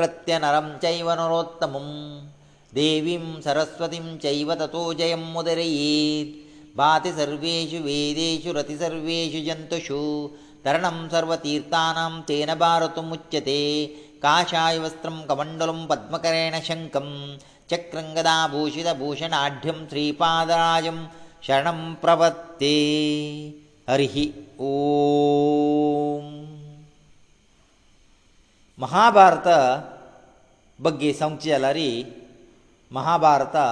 संस्कृत्य नरं चैव नरोत्तमम् देवीं सरस्वतीं चैव ततो जयं मुदरयेत् भाति सर्वेषु वेदेषु रतिसर्वेषु जन्तुषु तरणं सर्वतीर्थानां तेन भारतमुच्यते काषायवस्त्रं कमण्डलं पद्मकरेण शङ्कं चक्रङ्गदाभूषितभूषणाढ्यं श्रीपादराजं शरणं प्रवत्ते हरिः ॐ महाभारत बग्गी सांगची जाल्यार महाभारता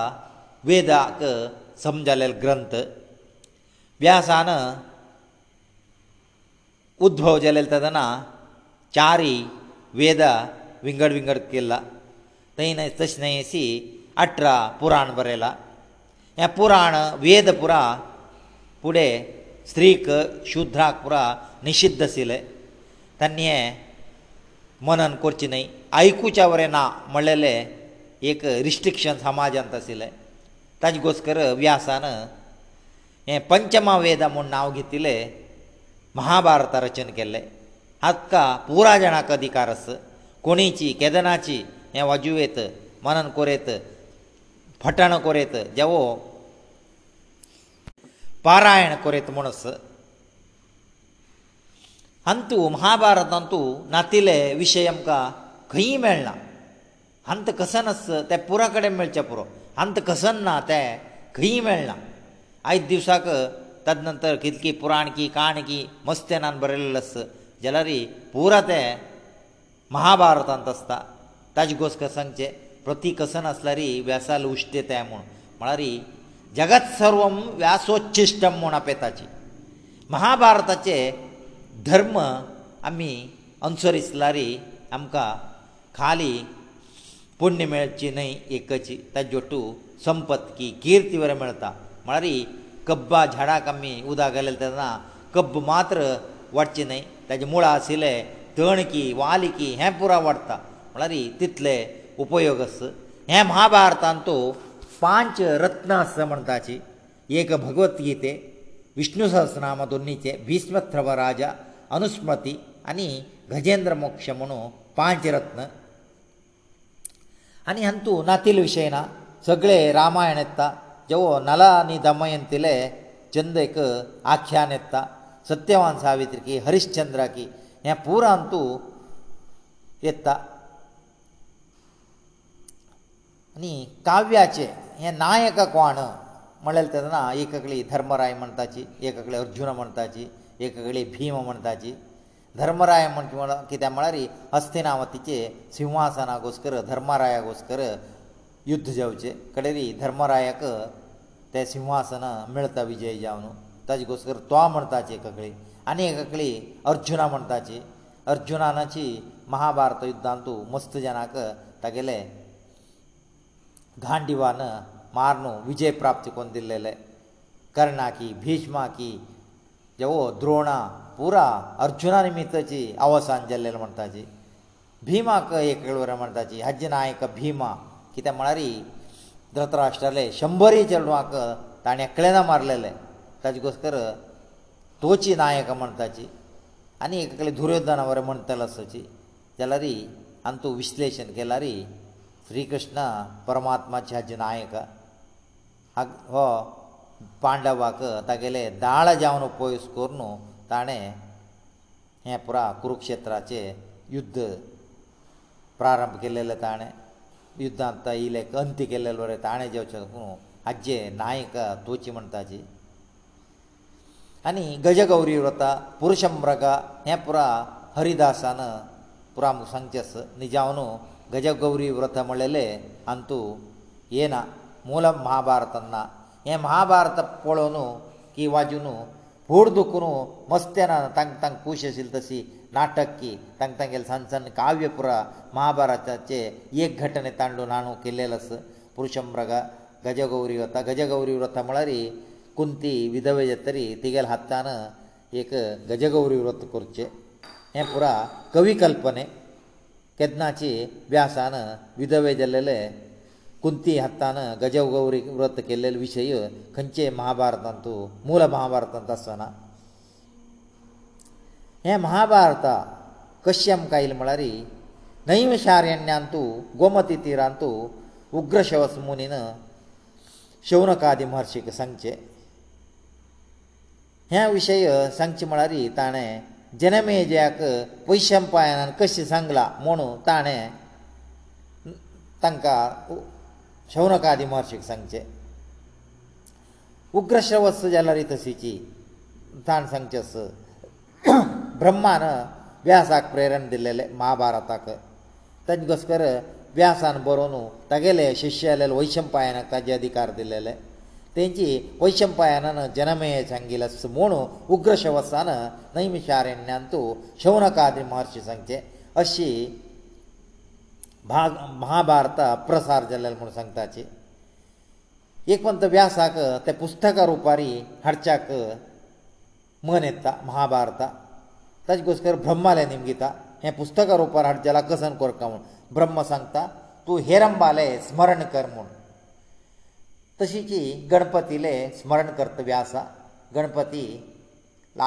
वेदाक समजलेल ग्रंथ व्यासान उद्भव जालेले तेदना चारी वेद विंगड विंगड केला थंय न्हय तशें न्हय अशी अठरा पुराण बरयला हें पुराण वेद पुरा फुडें स्त्रीक शुद्राक पुरा निशिध्द आशिल्ले तांणी हें मनन करचें न्हय आयकुच्या वरें ना म्हणलेलें एक रिस्ट्रिक्शन समाजांत आशिल्लें ताजे गोस्कर व्यासान हें पंचमा वेदा म्हूण नांव घेतिल्लें महाभारत रचन केल्लें हाका पुराय जाणांक अधिकार आस कोणीची केदनाची हें वाजुवेत मनन कोरयत फटण कोरयत जेवो पारायण कोरयत म्हूण आस हंतू महाभारतांतू नातिले विशय आमकां खंय मेळना हंत कसन आस तें पुरा कडेन मेळचें पुरो हंत कसन ना तें खंय मेळना आयज दिवसाक ताज नंतर कितकी पुराण की काण की मस्त्यानान बरयल्लें आस जाल्यार पुरा तें महाभारतांत आसता ताजे घोस कसनचें प्रती कसन आसल्यार व्यासाल उश्टे तें म्हूण म्हळ्यार जगत सर्वम व्यासोच्छिश्टम म्हूण आपेताची महाभारताचे धर्म आमी अनुसरिसल्यार आमकां ಖಾಲಿ ಪುಣ್ಯ ಮೇಳ್ಚಿ ನೈ ಏಕಚಿ ತಜ್ಜೊಟ್ಟು ಸಂಪತ್ಕಿ ಕೀರ್ತಿ ವರ ಮೇಳ್ತಾ ಮಳರಿ ಕಬ್ಬ ಝಡ ಕಮ್ಮಿ ಉದಾ ಗಲ್ಲತನ ಕಬ್ಬ ಮಾತ್ರ ವಡ್ಚಿ ನೈ ತಜ್ಜ ಮೂಳ ಆಸಿಲೆ ತಣಕಿ ವಾಲಿಕಿ ಹೆ ಪುರ ವಡ್ತಾ ಮಳರಿ ತಿತ್ಲೆ ಉಪಯೋಗಸ್ ಹೆ ಮಹಾಭಾರತಂತು ಪಾಂಚ ರತ್ನ ಸಮಂತಾಚಿ ಏಕ ಭಗವತ್ ಗೀತೆ ವಿಷ್ಣು ಸಹಸ್ರನಾಮ ದುನ್ನಿಚೆ ಭೀಷ್ಮತ್ರವ ರಾಜ ಅನುಸ್ಮತಿ ಅನಿ ಗಜೇಂದ್ರ ಮೋಕ್ಷ ಮನೋ ಪಾಂಚ ರತ್ನ आनी हांतू नातील विशय ना सगळें रामायण येता जेवो नला आनी दमयंतीले चंद एक आख्यान येता सत्यवान सावित्रिकी हरिश्चंद्राकी हें पुरा हांतू येता आनी काव्याचे हें नायक कोण म्हणलें तेदना एक कडली धर्मराय म्हणटाची एक कडली अर्जुना म्हणटाची एक कडली भीम म्हणटाची धर्मराय म्हण कित्याक म्हळ्यार हस्तिनावतीचे सिंहासना घोस्कर धर्मराया घोस्कर युध्द जावचे कडेरी धर्मरायाक ते सिंहासन मेळता विजय जावन ताजे घोस्कर तो म्हणटाचे एककळी आनी एककळी अर्जुना म्हणटाची अर्जुनानाची महाभारत युध्दांतू मस्त जनाक तागेले गांडिवान मारन विजय प्राप्त करून दिल्लेले कर्णाकी भिष्माकी जेवो द्रोणा पुरा अर्जुना निमित्ताची अवसान जाल्लेलें म्हणटाची भिमाक एक वरां म्हणटाची हाजे नायक भिमा कित्याक म्हळ्यार धृतराष्ट्राले शंबरी चेडवांक ताणें एकल्याना मारलेले ताजे गोस्कर तोची नायक म्हणटाची आनी एक दुर्योधना वरां म्हणटाले असोची जाल्यार आनी तूं विश्लेशण केल्यार श्री कृष्ण परमात्माचे हाजे नायक हा हो पांडवाक तागेले दाळ जावन पयस करून ताणें हें पुरा कुरुक्षेत्राचें युध्द प्रारंभ केलेलें ताणें युध्दांत येयले अंत्य केलेलो रे ताणें जेवचें न्हू हाजे नायक तुवची म्हण ताजी आनी गजगौरी व्रता पुरुशमृग हें पुरा हरिदासान पुरा सांगचेस निजावन गजगौरी व्रत म्हणलेलें आनी तूं येना मूल महाभारतान ना हे महाभारत पळोवन की वाजून फोड दुखून मस्त्यान तांक तांक खूश आशिल्ली तशी नाटक की तांक तांगेले सान सान काव्य पुरा महाभारताचे एक घटने तांडून हाडूं केल्लेलें आसा पुरुशमृग गजगौरी व्रता गजगौरी व्रता म्हळ्यार कुंती विधवे जातरी तिगेल हातान एक गजगौरी व्रत करचें हें पुरा कवी कल्पने केदनाची व्यासान विधवे जाल्लेले कुंती हातान गजव गौरी व्रत केल्ले विशय खंयचे महाभारतांत तूं मूल महाभारतांत आसना हे महाभारता कश्यम कायल म्हळ्यार नैमशारण्यांत तूं गोमती तिरांत तूं उग्रशवस मुनीन शौनकादी महर्शीक सांगचे हे विशय सांगचे म्हळ्यार ताणें जनमेजयाक पयशम पायान कशें सांगलां म्हूण ताणें तांकां शौनकादी महर्षीक सांगचे उग्रश्रवस्त जाल्यार तशीची ताण सांगचे अस ब्रह्मान व्यासाक प्रेरण दिल्लेलें महाभारताक ताजे घसकर व्यासान बरोवन तागेले शिश्य आलेले वैशंपायनाक ताजे अधिकार दिलेले तेंची वैशंपायनान जनमेय सांगिल्ले म्हूण उग्रशवसान नैमिशारण्यांत शौनकादी महर्शी सांगचे अशी भाग महाभारता प्रसार जाल्ले म्हूण सांगताचे एकवंत व्यासाक ते पुस्तका रुपारी हाडच्याक मन येता महाभारता ताजे गोश्टर ब्रह्माले निमगीता हें पुस्तका रुपार हाड जाला कसन कोरका म्हूण ब्रह्म सांगता तूं हेरंबाले स्मरण कर म्हूण तशीची गणपतीले स्मरण करत व्यासा गणपती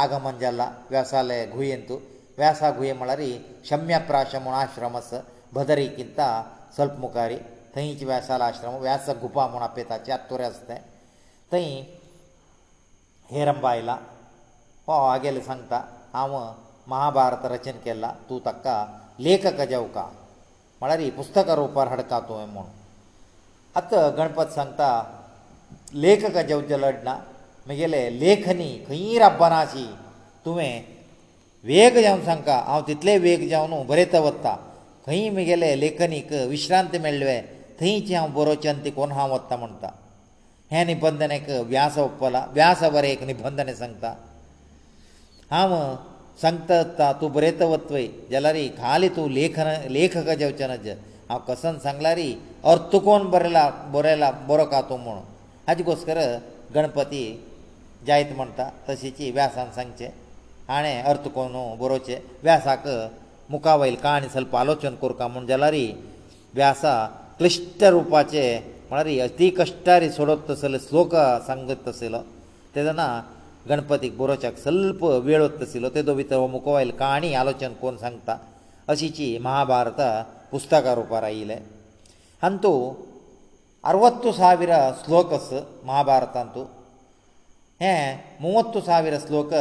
आगमन जाला व्यासाले घुयेन तूं व्यासा घुये म्हळ्यार शम्य प्राश म्हूण आश्रम आसा भदरीकिंत स्वल्प मुखारी थंयच व्यासाल आश्रम व्यास गुफा म्हूण आपयता चातुर आसा तें थंय हेरंब आयला हो आगेले सांगता हांव महाभारत रचन केला तूं ताका लेखक जेवका म्हळ्यार ही पुस्तक रुपार हडका तुवें म्हूण आतां गणपत सांगता लेखक जेवचे लडना म्हगेले लेखनी खंय रब्बनाशी तुवें वेग जावन सांगता हांव तितले वेग जावन बरयता वता खंय म्हगेले लेखनीक विश्रांती मेळ्ळे थंयचें हांव बरोवचें आनी ती कोण हांव वता म्हणटा हें निबंधनेक व्यास ओपला व्यास बरें एक निबंधने सांगता हांव सांगता आसता तूं बरयत वतवय जाल्यार खाली तूं लेखन लेखक जेवचे नज हांव कसन सांगला री अर्थ कोण बरयला बरयला बरो का तूं म्हूण हाजे घोसकर गणपती जायत म्हणटा तशेची व्यासान सांगचें हाणें अर्थ कोण बरोवचें व्यासाक ಮುಕವೈಲ್ ಕಾನಿ ಸಲಪಾಲೋಚನಕೂರ್ ಕಾಮಂಡಲರಿ ವ್ಯಾಸಾ ಕ್ಲಷ್ಟ ರೂಪಚೆ ಮರ ಅತಿ ಕಷ್ಟಾರಿ ಸೊಡ ತಸಲ ಶ್ಲೋಕ ಸಂಗತತಸಲ ತದನ ಗಣಪತಿ ಗೋರಚಕ್ ಸ್ವಲ್ಪ ಬೇಳ ತಸಲ ತದೋಬಿತ ಮುಕವೈಲ್ ಕಾನಿ ಆಲೋಚನಕೋನ್ ಸಂತ ಅಸಿಚಿ ಮಹಾಭಾರತ ಪುಸ್ತಕ ರೂಪರಇಳೆ ಅಂತೋ 60000 ಶ್ಲೋಕಸ್ ಮಹಾಭಾರತ ಅಂತೋ ಹೆ 30000 ಶ್ಲೋಕ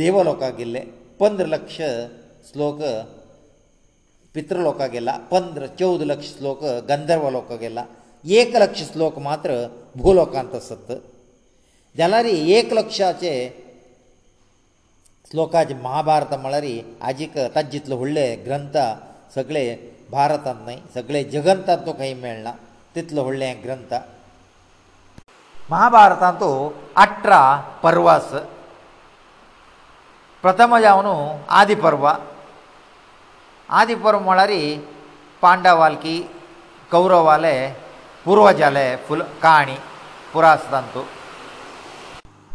ದೇವಲೋಕ ಗಿल्ले पंदरा लक्ष श्लोक पितृ लोकांक गेला पंदरा चौद लक्ष श्लोक गंधर्व लोकांक गेला एक लक्ष श्लोक मात्र भूलोकांत आसत जाल्यार एक लक्षाचे श्लोकाचे महाभारत म्हळ्यार आजीक ताजे जितले व्हडले ग्रंथ सगळे भारतांत न्हय सगळे जगंतांत तूं खंय मेळना तितलो व्हडलें ग्रंथ महाभारतांतू अठरा पर्व आसा ಪ್ರಥಮಜ ಅವನು ಆದಿಪರ್ವ ಆದಿಪರಮೊಳರಿ ಪಾಂಡವಾಳ್ಕಿ ಕೌರವಾಲೆ ಪೂರ್ವಜಲೆ ಫುಲ್ ಕಾಣಿ ಪುರಸ್ತಂತು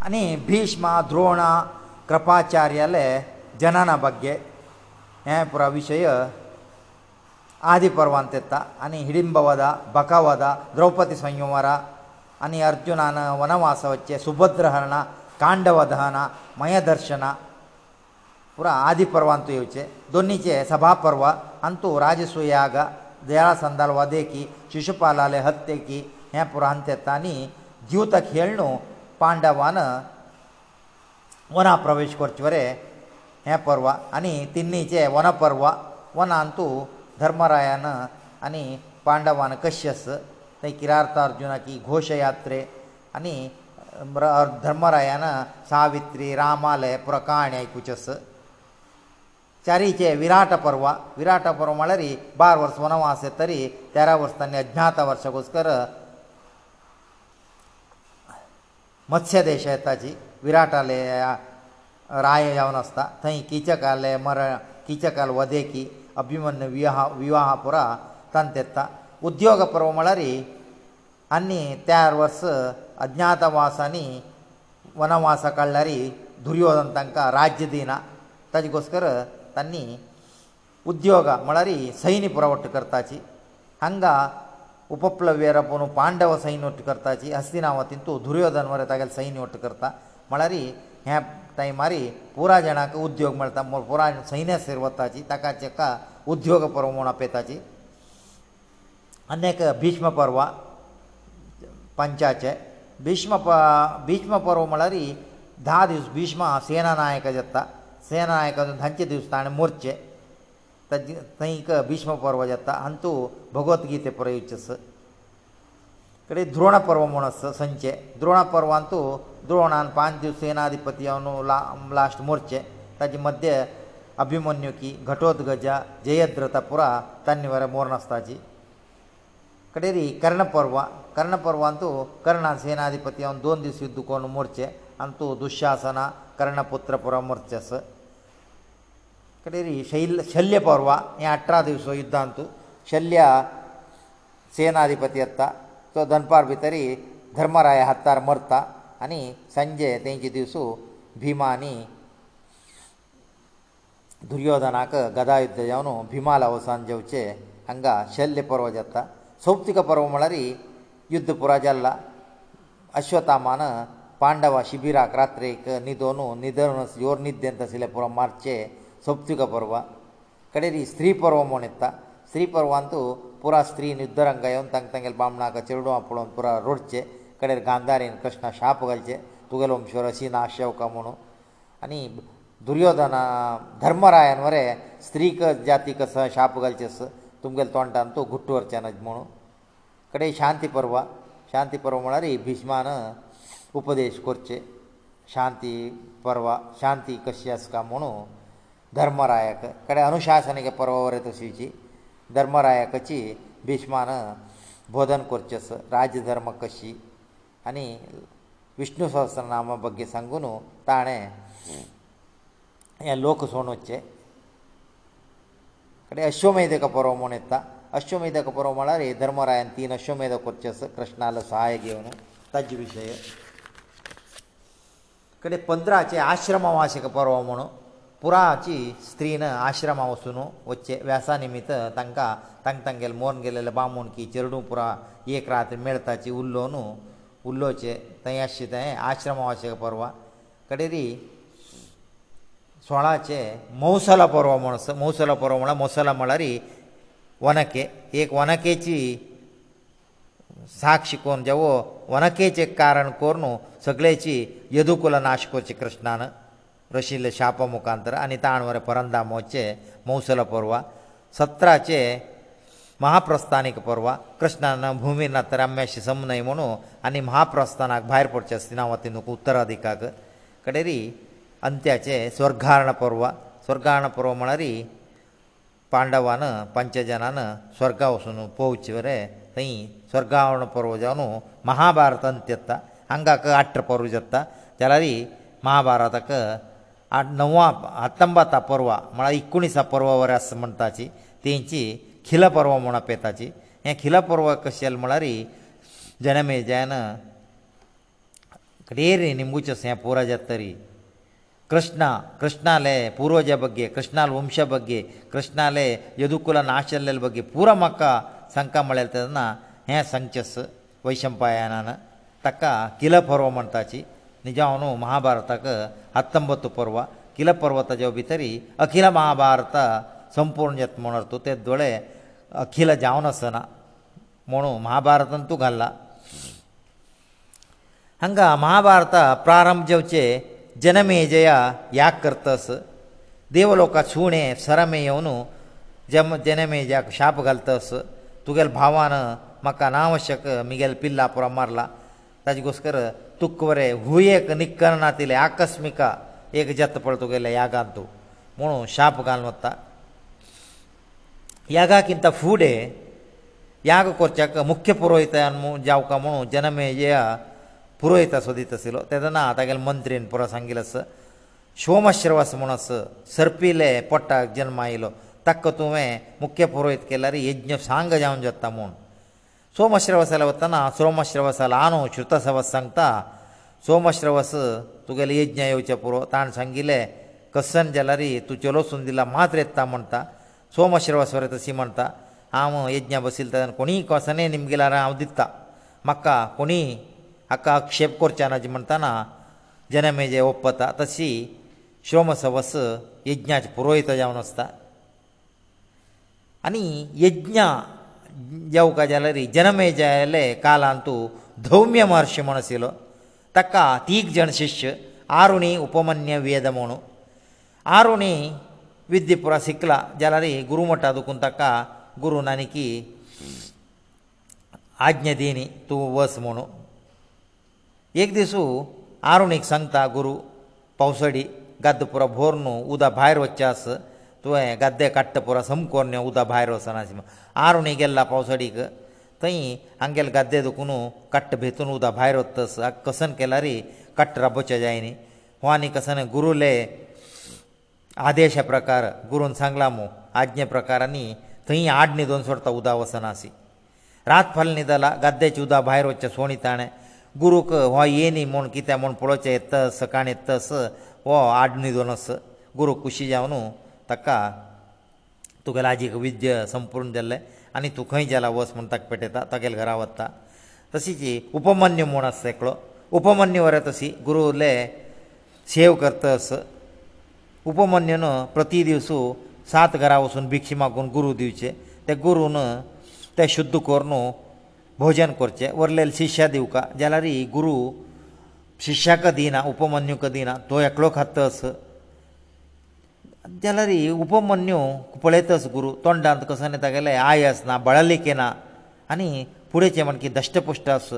ಅನಿ ಭೀಷ್ಮ ದ್ರೋಣ ಕೃಪಾಚಾರ್ಯಲೆ ಜನನ ಬಗ್ಗೆ ಏ ಪ್ರವಿಷಯ ಆದಿಪರ್ವ ಅಂತತಾ ಅನಿ ಹಿಡಿಂಬವದ ಬಕವದ ದ್ರೌಪದಿ ಸ್ವಯಮವರ ಅನಿ ಅರ್ಜುನನ ವನವಾಸವ채 ಸುಭದ್ರಹರಣಾ ಕಾಂಡವಧಾನ ಮಯದರ್ಶನ ಪುರಾ ಆದಿ ಪರ್ವ ಅಂತ ಯೋಚೆ ದೊನ್ನಿಚೆ ಸಭಾ ಪರ್ವ ಅಂತು ರಾಜಸೂಯಾಗ ದಯಾ ಸಂದಾಲ ವದೇಕಿ ಶಿಶುಪಾಲಾಲೆ ಹತ್ಯೆಕಿ ಹೆ ಪುರಾ ಅಂತ ತಾನಿ ದ್ಯೂತ ಖೇಳ್ನು ಪಾಂಡವಾನ ವನ ಪ್ರವೇಶ ಕೊರ್ಚುವರೆ ಹೆ ಪರ್ವ ಅನಿ ತಿನ್ನಿಚೆ ವನ ಪರ್ವ ವನ ಅಂತು ಧರ್ಮರಾಯನ ಅನಿ ಪಾಂಡವಾನ ಕಶ್ಯಸ್ ತೈ ಕಿರಾರ್ಥಾರ್ಜುನ ಕಿ ಘೋಷಯಾತ್ರೆ ಅನಿ ಧರ್ಮರಾಯನ ಸಾವಿತ್ರಿ ರಾಮಾಲಯ ಪುರ ಕಾಣಿ ಐಕುಚಸ್ चारीचे विराट पर्व विराट पर्व म्हळ्यार ही बार वर्स वनवास येतरी तेरा वर्सांनी अज्ञात वर्सकोसकर मत्स्य देश येताची विराटाले राय जावन आसता थंय किचकाले मर किचकाल वदे की अभिमन्य विवाह विवाह पुरा तांत येता उद्योग पर्व म्हळ्यार आनी तेर वर्स अज्ञातवासांनी वनवासा काडल्यारी दुर्योधन तांकां राज्य दिना ताजे कोसकर ತನ್ನಿ ಉದ್ಯೋಗ ಮಳರಿ ಸೈನಿ ಪುರವಟು ಕರ್ತಾಚಿ ಹಂಗ ಉಪಪಲವ್ಯರಪನು ಪಾಂಡವ ಸೈನಿ ಒಟು ಕರ್ತಾಚಿ ಅಸ್ತಿนาವಂತ ತೋ ದುರ್ಯೋಧನವರ ತಗಲ ಸೈನಿ ಒಟು ಕರ್ತ ಮಳರಿ 햐 ತೈማሪ ಪೂರajanaಕ ಉದ್ಯೋಗ ಮಲ್ತಾ ಪೂರ್ವಜನ ಸೈನೇಸರಿವತಾಚಿ ತಕಾಚಕ ಉದ್ಯೋಗ ಪರಮಣ ಪೇತಾಚಿ ಅನೇಕ ಭೀಷ್ಮ ಪರ್ವ ಪಂಚಾಚೇ ಭೀಷ್ಮ ಪ ಭೀಷ್ಮ ಪರ್ವ ಮಳರಿ ದಾ ದಿಸ್ ಭೀಷ್ಮ ಸೇನಾนายಕ ಜತ್ತಾ ಸೇನಾಾಯಕನ 5 ದಿನಚ ದಿವಸದಾನೆ ಮೂರ್ಛೆ ತೈಕ ಭೀಷ್ಮ ಪರ್ವಜತ್ತ ಅಂತು ಭಗವದ್ಗೀತೆ ಪ್ರಾಯುಚ್ಚಸ ಕಡೆ ಧ್ರೋಣ ಪರ್ವಮೋನಸ ಸಂಚೇ ಧ್ರೋಣ ಪರ್ವ ಅಂತು ಧ್ರೋಣನ 5 ದಿನ ಸೇನಾಧಿಪತಿಯವನು लास्ट ಮೂರ್ಛೆ ತಾದಿ ಮಧ್ಯ ಅಭಿಮಾನ್ಯನ ಕಿ ಘಟೋದ್ಗಜ ಜಯದ್ರತ ಪುರ ತನ್ನವರ ಮರಣಸ್ಥಾಜಿ ಕಡೆರಿ ಕರ್ಣ ಪರ್ವ ಕರ್ಣ ಪರ್ವ ಅಂತು ಕರ್ಣನ ಸೇನಾಧಿಪತಿಯವನು 2 ದಿನ ಯುದ್ಧ ಕೊನ ಮೂರ್ಛೆ ಅಂತು ದುಶ್ಯಸನ ಕರ್ಣಪುತ್ರ ಪುರಮರ್ಚಸ ಕಲೇರಿ ಶಲ್ಯ ಪರ್ವ 18 ದಿವಸೋ ಯುದ್ಧಂತು ಶಲ್ಯ ಸೇನಾಧಿಪತಿಯತ್ತಾ ಸೋ ದನಪರ್ವಿತರಿ ಧರ್ಮರಾಯ ಹತ್ತಾರ್ ಮರ್ತಾ ಅನಿ ಸಂಜೇ ತೇಂಗೆ ದಿವಸೋ ಭೀಮಾನಿ ದುರ್ಯೋಧನನಕ ಗದಾಯುದ್ಧ ಯಾವನ ಭೀಮಾಲವ ಸಂಜವಚೆ ಹಂಗ ಶಲ್ಯ ಪರ್ವಜತ್ತ ಸೌಪ ติก ಪರ್ವಮಳರಿ ಯುದ್ಧ ಪುರಾಜಲ್ಲ ಅಶ್ವತಾಮನ ಪಾಂಡವ ಶಿಬಿರಾ ರಾತ್ರೀಕ ನಿ ಇ دونوں ನಿದರ್ನಸ್ ಯೋರ್ ನಿದ್ಯಂತ ಸಿಲೇ ಪರ್ವ ಮಾರ್ಚೆ ಸಪ್ತಿಕ ಪರ್ವ ಕಡೆರಿ ಸ್ತ್ರೀ ಪರ್ವ ಮೊನೆತ್ತ ಸ್ತ್ರೀ ಪರ್ವ ಅಂತು ಪೂರ ಸ್ತ್ರೀ ನಿದ್ದರಂಗ ಯೋನ್ ತಂಗ ತಂಗೆಲ್ ಬಾಮ್ನಾಕ ಚೆರುಡು ಅಪ್ಪಳೋ ಪೂರ ರೊಡ್ಚೆ ಕಡೆರಿ ಗಾಂಧಾರಿನ ಕೃಷ್ಣ ಶಾಪ ಗಲ್ಚೆ ತುಗಲ ವಂಶರ ಸೀನ ಆಶ್ಯವ ಕಮಣು ಅನಿ ದುರ್ಯೋಧನ ಧರ್ಮರಾಯನ ವರೆ ಸ್ತ್ರೀಕ ಜಾತಿಕ ಸ ಶಾಪ ಗಲ್ಚೆಸ ತುಂಗೆಲ್ ತೊಂಟ ಅಂತು ಗುಟ್ಟು ವರ್ಚನ ಜ್ಮಣು ಕಡೆ ಶಾಂತಿ ಪರ್ವ ಶಾಂತಿ ಪರ್ವ ಮಳರಿ ಭೀಷ್ಮಾನ ಉಪದೇಶ ಕೊರ್ಚೆ ಶಾಂತಿ ಪರ್ವ ಶಾಂತಿ ಕಶ್ಯಸ್ಕ ಮಣು ಧರ್ಮರಾಯಕ ಕಡೆ ಅನುಶಾಸನಿಗೆ ಪರವರೆತ ಸೀಚಿ ಧರ್ಮರಾಯಕಚಿ ಭೀಷ್ಮನ ಬೋಧನ ಕೊರ್ಚಸ ರಾಜಧರ್ಮ ಕಶಿ ಅನಿ ವಿಷ್ಣು ಸಹಸ್ರನಾಮ ಬಗ್ಗೆ ಸಂಗುನು ತಾಣೆ ಯಾ ಲೋಕ ಸೋಣೋಚ್ಚೆ ಕಡೆ ಅಶ್ವಮೇಧಕ ಪರ್ವ ಮುನೆತ್ತ ಅಶ್ವಮೇಧಕ ಪರ್ವ ಮಳಾರೆ ಧರ್ಮರಾಯನ್ ತೀನ ಅಶ್ವಮೇಧ ಕೊರ್ಚಸ ಕೃಷ್ಣಾಲ ಸಹಾಯ ಗೇವನು ತಜ್ ವಿಷಯ ಕಡೆ ಪಂದ್ರಾಚೆ ಆಶ್ರಮ ವಾಸಿಕ ಪರ್ವ ಮುನು पुराची स्त्रीन आश्रमा वचून वच्चे व्यासा निमित्त तांकां तांकां तांगेले मोरन गेलेले बामूण की चेडूं पुरा एक रात मेळताची उरलो न्हू उरलोचे थंय आसचे थंय आश्रमा वचचे परवा कडेरी सोळाचे मौसला पर्व म्हण मौसला पर्व म्हळ्यार मौसला म्हळ्यार वनके एक वनकेची साक्ष कोण जेवो वनकेचें कारण कोर न्हू सगळेची येदुकुला नाश करचे कृष्णान रशिल्ले शाप मुखांतर आनी ताण वरें परंदा मोचे मौसल पर्वा सतराचे महाप्रस्थानीक पर्वा कृष्णान भुमी नात रम्याशी समनय म्हणू आनी महाप्रस्थानाक भायर पडचे आसना वती न्हू उत्तराधिकाक कडेरी अंत्याचे स्वर्गारण पर्वा स्वर्गारण पर्व म्हळ्यार पांडवान पंचजनान स्वर्गा वचून पोवचे वरे थंय स्वर्गारण पर्व जावन महाभारत अंत्य येता हांगाक आठ पर्व जाता जाल्यार महाभारताक आठ णवां आतंबाता पर्वा म्हळ्यार एकुणिसा पर्वा वर्स म्हणटाची तेंची खिला पर्व म्हूण आपेताची हें खिला पर्व कशें जालें म्हळ्यार जनमेजयान रे रे निंबूचें हें पुरो जातरी कृष्णा कृष्णाले पुर्वजा बगे कृष्णाल वंशा बगे कृष्णाले यदुकुला नाशल्ले बगे पुरो म्हाका सांगता म्हळ्यार तेन्ना हें सांगचेस वैशंपायनान ताका किला पर्व म्हणटाची ನಿಜವನು ಮಹಾಭಾರತಕ 19 ಪರ್ವ ಕಿಲ ಪರ್ವತಜ ಭಿತರಿ ಅಖಿಲ ಮಹಾಭಾರತ ಸಂಪೂರ್ಣ ಯತ್ಮನರ್ತು ತೆ ದೊಳೆ ಅಖಿಲ ಜಾವನಸನ ಮನು ಮಹಾಭಾರತಂತು ಗಲ್ಲ ಹಂಗ ಮಹಾಭಾರತ ಪ್ರಾರಂಭ ಜವಚೆ ಜನಮೇಜಯ ಯಾ ಕರ್ತಸ ದೇವಲೋಕ ಶೂಣೆ ಸರಮೇಯವನು ಜಮ ಜನಮೇಜಯ ಶಾಪ ಗಲ್ತಸ ತುಗೆಲ್ ಭಾವನ ಮಕ್ಕ ನಾವಶ್ಯಕ ಮಿಗೆಲ್ ಪಿಲ್ಲಾಪುರ ಮರ್ಲ ತಜಗೋಸ್ಕರ तुकवरे हुयेक निकरना तिले आकस्मिक एक जत पळ तुगेले यागान तूं म्हुणू शाप घालून वता यागा किंत फुडे याग करच्याक मुख्य पुरोहितान जावका म्हुणू जनमे ये पुरोहित सोदीत आशिल्लो तेदा ना तागेले मंत्रीन पुरो सांगिल्लो आस शोमश्रवास म्हूण आस सरपिले पोटाक जल्म आयलो ताका तुवें मुख्य पुरोहित केल्यार यज्ञ सांग जावन जाता म्हूण सोमश्रवसाला वतना सोमश्रवसाला आनू श्रुतसवस सांगता सोमश्रवस तुगेले यज्ञ येवचे पुरो ताणें सांगिल्ले कसन जाल्यारी तूं चलोसून दिला मात्र येता म्हणटा सोमश्रवसर तशी म्हणटा हांव यज्ञ बसिल्ता कोणीय कसनय निमगेल्यार हांव दिता म्हाका कोणीय हाका आक्षेप करचे ना जे म्हणटना जनमेजे ओप्पता तशी सोमसवस यज्ञाचे पुरोहित जावन आसता आनी यज्ञा యౌ కజలరి జనమేజలే కాలान्तु ధౌమ్య మహర్షి మనసిలో తక్క తీగ్ జన శిష్య ఆరుని ఉపమన్య వేదమణు ఆరుని విద్ధి పుర సిక్ల జలరి గురుమటదుకుంతక గురు నానికి ఆజ్ఞ దేనితు వస్మణు ఏక దిసు ఆరుని సంతా గురు పౌసడి గద్దపుర భోర్ను ఉదా బయర్ వచ్చస तुवें गद्दे काडटा पुरो सामको उदक भायर वचना आरुणी गेल्ला पावसाडीक थंय हांगेल गद्दे दुखुनू कट्ट भितून उदक भायर वत्तस कसन केला रे कट्ट रबोचे जाय न्ही हो आनी कसन गुरुले आदेशा प्रकार गुरून सांगला मू आज्ञे प्रकार आनी थंय आडणी दोन सोडता उदक वचना सी रात फाल न्हिदला गद्द्याचे उदक भायर वचचें सोणी ताणें गुरूक हो येनी म्हूण कित्या म्हूण पळोवचें येत सकाळीं येत हो आडणी दोन गुरू खुशी जावन ताका तुगेले आजीक विद्य संपूर्ण जाल्ले आनी तूं खंय जाला वस म्हूण ताका पेटयता तगेले घरा वता तशीच उपमन्य म्हूण आसा एकलो उपमन्य वऱ्या तशी गुरू उरले सेव करतस उपमन्यन प्रती दिवसू सात घरा वचून भिक्षा मागून गुरू दिवचे ते गुरून ते शुद्ध कोर न्हू भोजन करचें वरलेले शिश्या दिवका जाल्यार गुरू शिश्याक दिना उपमन्युक दिना तो एकलो खातस जाल्यार उपमन्यू पळयतस गुरू तोंडांत कसोन तागेलें आय आसना बळालिके ना आनी फुडेचें म्हण की दश्टपुश्ट आस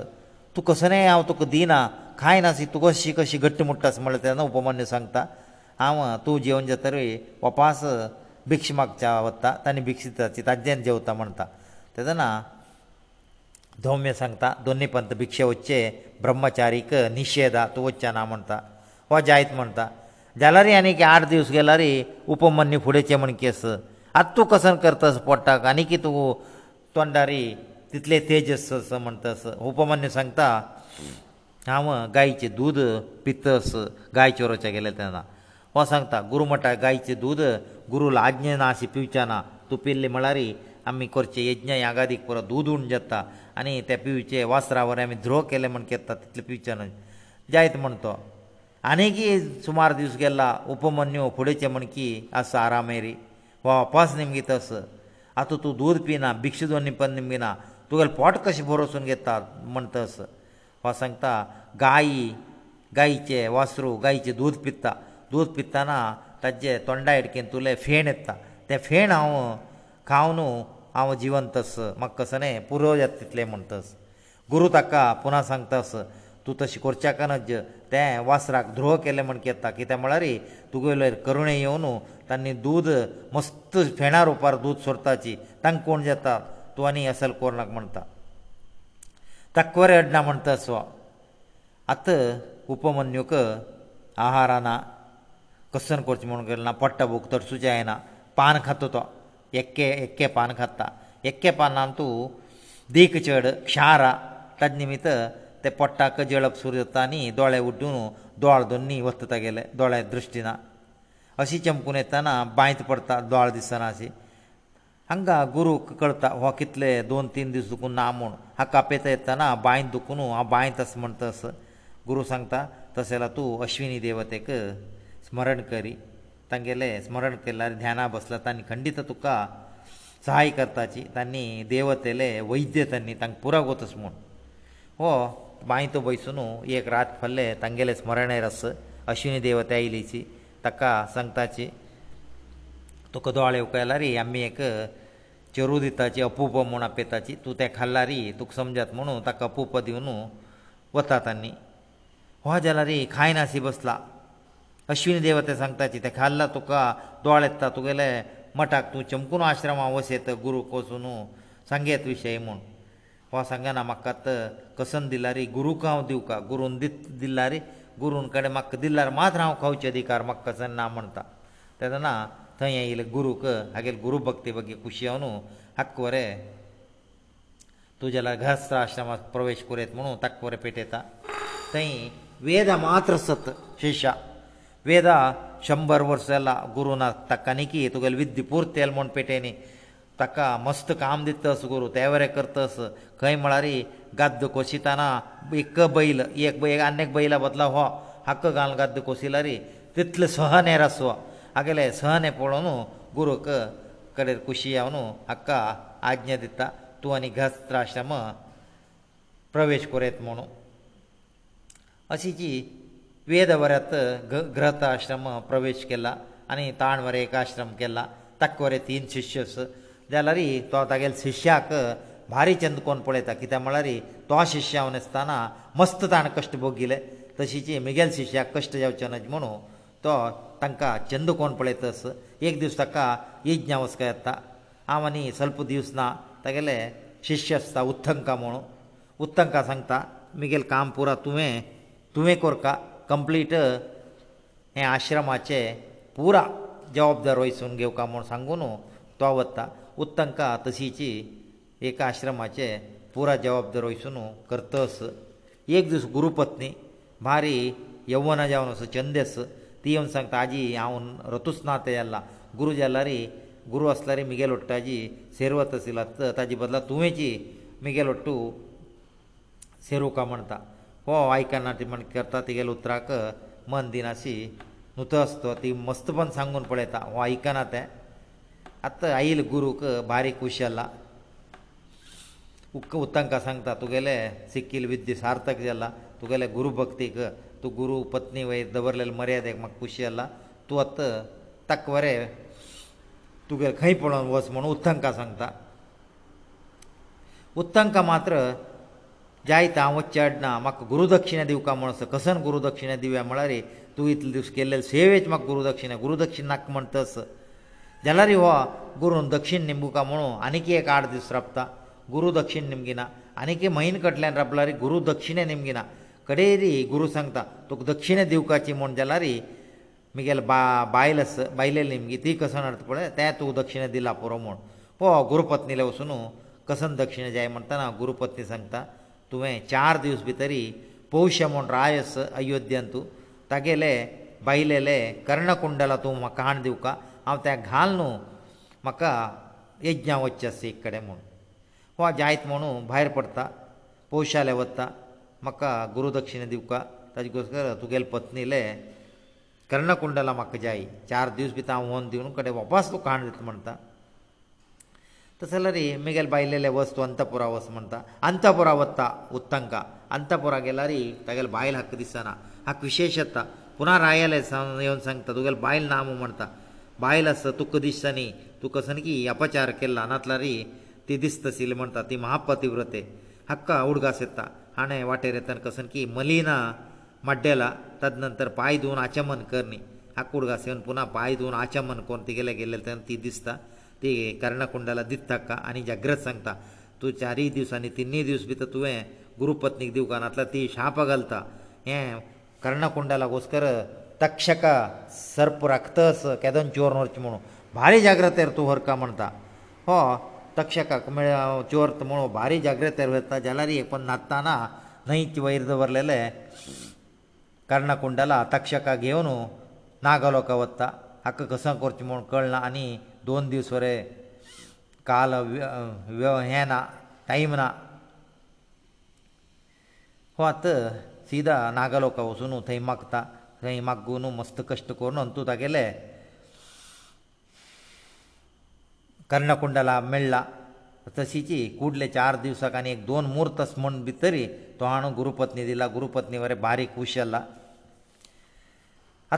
तूं कसोनय हांव तुका दिना कांय ना सी तुका कशी कशी घट्ट मुट्टा आस म्हणलें तेन्ना उपमन्यू सांगता हांव तूं जेवन जातरी वपास भिक्ष मागच्या वता तांणी भिक्षिताची ताज्ज्यान जेवता म्हणटा तेदना धौम्य सांगता दोनी पंत भिक्षे वच्चे ब्रह्मचारीक निशेधा तूं वच्चें ना म्हणटा वा जायत म्हणटा जाल्यार आनीक आठ दीस गेल्यार उपमान्य फुडेचें म्हण केस आतां तूं कसन करतास पोटाक आनी की तूं तोंडारी तितले तेजस म्हणटास उपमान्य सांगता हांव गायचें दूद पितस गायचे रोचा गेले तेन्ना हो सांगता गुरू म्हणटा गायचें दूद गुरूल आज्ञे ना अशें पिवचें ना तूं पिल्ले म्हळ्यार आमी करचे यज्ञ यागादीक परत दूद उण जाता आनी ते पिवचे वासरा वरें आमी ध्रुव केले म्हण केता तितले पिवचें ना जायत म्हण तो आनीक सुमार दीस गेला उपमन्यू फुडेचे म्हण की आसा आरामेरी वापस निमगीत आस आतां तूं दूद पिना भिक्ष दोनी पण निमगिना तुगेलें पोट कशें भरोसून घेता म्हणत वा सांगता गायी गायीचें वासरू गायीचें दूद पिता दूद पितना ताचे तोंडा हेडकेन तुले फेण येता तें फेण हांव खावन हांव जिवंत म्हाका कसो न्हय पुरो येता तितलें म्हणटस गुरू ताका पुना सांगता असो तूं तशें करच्या कानच तें वासराक द्रोह केलें म्हण येता कित्याक म्हळ्यार तुगेलेर करुणे येवन तांणी दूद मस्त फेणा रुपार दूद सोरताची तांकां कोण जाता तूं आनी असल कोरनाक म्हणटा तक्वरे अडना म्हणटा स्व आत उपमन्युक आहारा ना कसन करचें म्हूण केलें ना पडटा भूक तरसुचें जायना पान खाता तो एक्के एक्के पान खाता एक्के पानान तूं दीख चड क्षार ताजे निमित्त ते पोट्टाक जेळप सुरू जाता न्ही दोळे उड्डून दोळ दोनी वता तागेले दोळ्या दृश्टी ना अशी चमकून येताना बांयत पडटा दोळ दिसना अशी हांगा गुरूक कळटा हो कितले दोन तीन दीस दुखून ना म्हूण हाका आपयता येताना बांयत दुखून हांव बांयत आसा म्हण तस गुरू सांगता तशें जाल्यार तूं अश्विनी देवतेक स्मरण करी तांगेले स्मरण केल्यार ध्याना बसला तांणी खंडीत तुका सहाय करताची तांणी देवतेले वैद्य तांणी तांकां पुरो कोतस म्हूण हो मायतो बैसुनू एक रात फल्ले तांगेले स्मरण रस अश्विनी देवता येयलीची ताका सांगताची तुका दोळे उकयलारी आमी एक चेरू दिताची अपूप म्हूण आपयताची तूं तें खाल्लारी तुका समजात म्हणून ताका अपूप दिवन वता तांणी हो जाला रे खाय नासी बसला अश्विनी देवते सांगताची ते खाल्ला तुका दोळ येता तुगेले मठाक तूं चमकून आश्रमा वस येता गुरू कसून सांगेत विशय म्हूण हो सांगना म्हाका कसन दिला रे गुरूक हांव दिवका गुरून दित दिला रे गुरून कडेन म्हाका दिल्यार मात्र हांव खावचे अधिकार म्हाका कसन ना म्हणटा तेदना थंय येयले गुरूक हागेले गुरू भक्ती बगी खुशी हांव न्हू हक्क वरे तुज्याला घस्त्र आश्रमांत प्रवेश करूं येता म्हणून ताका वरे पेटयता थंय वेद मात्र सत शिश्या वेद शंबर वर्स जाला गुरू ना ताका आनी की तुगेले विद्य पुर्त येल म्हूण पेटयनी ताका मस्त काम दितस गुरू देवरें करतस खंय म्हळ्यार गाद्द कोशिताना एक बैल एक बैल आनी एक बैला बदला हो हक्क घाल गाद्द कोशिला रे तितले सहन हे रस आगेले सहन हे पळोवन गुरूक कडेन खुशी येवन हक्का आज्ञा दिता तूं आनी घस्त्राश्रम प्रवेश करयत म्हणू अशी जी वेदवऱ्यांत ग्रहताश्रम प्रवेश केला आनी ताणवर एक आश्रम केला ताका वरे तीन शिश्य जाल्यार तो तागेल शिश्याक भारी चंद कोण पळयता कित्याक म्हळ्यार तो शिश्यावन आसतना मस्त ताणें कश्ट भोगिले तशीची मिगेल शिश्याक कश्ट जावचे न्हय म्हणून तो तांकां चंद कोण पळयतस एक दीस ताका यज्ञा वचको येता हांव आनी स्वल्प दिवस ना तागेले शिश्य आसता उत्तंका म्हणून उत्तंका सांगता मुगेलें काम पुरो तुवें तुवें कोरता कंप्लीट हें आश्रमाचें पुरा जवाबदार वयसून घेवका म्हूण सांगून तो वता उत्तंका तशीची एका आश्रमाचे पुरा जबाबदार वयसून करतस एक दीस गुरुपत्नी भारी यवना जावन असो छंदस ती येवन सांगता आजी हांव रतूच ना ते जाल्ला गुरू जाल्यार गुरू आसल्यार मिगेल ओट्टू आजी सेरवत आशिल्ला ताजे बदला तुवेची मिगेल ओट्टू सेरूं का म्हणटा हो आयकना ती म्हण करता तिगेले उतराक मन दिनाशी नुतो आसतो ती मस्तपण सांगून पळयता हो आयकना तें आतां आयल गुरूक बारीक कुशला उक्क उतांकां सांगता तुगेले सिक्कील विद्य सार्थक जाला तुगेले गुरू भक्तीक तूं गुरू पत्नी वय दवरलेले मर्यादेक म्हाका खुशी जाला तूं आतां तकवरे तुगेले खंय पळोवन वच म्हणून उत्तंका सांगता उत्तंका मात्र जायता हांव वच्चे अडना म्हाका गुरुदक्षिणा दिवका म्हण कसन गुरुदक्षिणा दिव्या म्हळ्यार तूं इतले दीस केल्ले सेवेच म्हाका गुरुदक्षिणा गुरुदक्षिणा नाका म्हण तस जाल्यार हो गुरून दक्षीण निमुका म्हणून आनीक एक आठ दीस रपता गुरू दक्षीण निमगी ना आनीक म्हयन कटल्यान रपला रे गुरू दक्षिणे निमगी ना कडेरी गुरू सांगता तुका दक्षिणे दिवकाची म्हूण जाल्यार मुगेल बा बायल आस बायले निमगी ती कसन अर्थ पळय ते तुका दक्षिणे दिला पुरो म्हूण पळो गुरुपत्नीले वचून कसन दक्षिणे जाय म्हणटना गुरुपत्नी सांगता तुवें चार दीस भितरी पौश्य म्हूण राय आस अयोध्यान तूं तागेले बायलेले कर्णकुंडला तूं म्हाका हाण दिवका हांव तें घाल न्हू म्हाका यज्ञां वचचें आसा एक कडेन म्हूण वा जायत म्हणून भायर पडटा पोशाले वता म्हाका गुरुदक्षिणा दिवका ताजे गोश्टर तुगेले पत्नीले कर्णकुंडला म्हाका जाय चार दीस भितर हांव होन दिवन कडेन वापस तूं खाण दिता म्हणटा तशें जाल्यार मिगेल बायलेले वस्त अंतपुरा वस म्हणटा अंतपुरा वता उत्तंका अंतपुरा गेल्यार तागेले बायल हक्क दिसना हक्क विशेश येता पुना रायले सांग येवन सांगता तुगेले बायल ना म्हणटा बायल आसा तुका दिसता न्ही तुका सनकी अपचार केल्ला नातलारी ती दिसता आशिल्ली म्हणटा ती महापतिव्रते हक्का उडगास येता हाणें वाटेर येता कसनकी मलिना माड्डेला ताज नंतर पांय धुवन आचमन कर न्ही हक्क उडगास येवन पुना पांय धुवन आचमन करून तिगेले गेले तेन्ना ती दिसता ती कर्णकुंडाला दिता हक्का आनी जाग्रत सांगता तूं चारय दिसांनी तिनूय दीस भितर तुवें गुरुपत्नीक दिवका नातल्या ती शाप घालता हें कर्णकुंडाला घोस्कर ತಕ್ಷಕ ಸರ್ಪರಕ್ತಸ್ಯ ಕದಂಚೋರ್ನರ್ ಚಮಣೋ ಬಾರಿ ಜಾಗ್ರತೆ ಇರ್ತೋ ಹೊರಕ ಮಂತಾ ಹ ತಕ್ಷಕ ಕ ಮ ಚೋರ್ತ ಮಣೋ ಬಾರಿ ಜಾಗ್ರತೆ ಇರ್ತಾ ಜಲಾರಿ ಎಪನ ನಾತ್ತನಾ ನಹಿ ಕಿ ವೈರದ ಬರಲೆಲೆ ಕರ್ಣ ಕುಂಡಲ ತಕ್ಷಕ ಗಿಯೋನು ನಾಗಲೋಕವತ್ತ ಅಕ್ಕ ಕಸಂ ಕುರ್ತಿ ಮಣಕಳ್ನ ಅನಿ 2 ದಿವಸೋರೆ ಕಾಲ ವ್ಯವ ನ ಟೈಮರ ಹೊತ ಸೀದಾ ನಾಗಲೋಕವಸುನು ತೈ ಮಕ್ತಾ थंय म्हाका घेवन मस्त कश्ट करून अंतू तागेले कर्णकुंडला मेळ्ळा तशीची कुडले चार दिवसाक आनी एक दोन मुर्त म्हूण भितर तो हाडून गुरुपत्नी दिला गुरुपत्नी बरें बारीक खुश जाला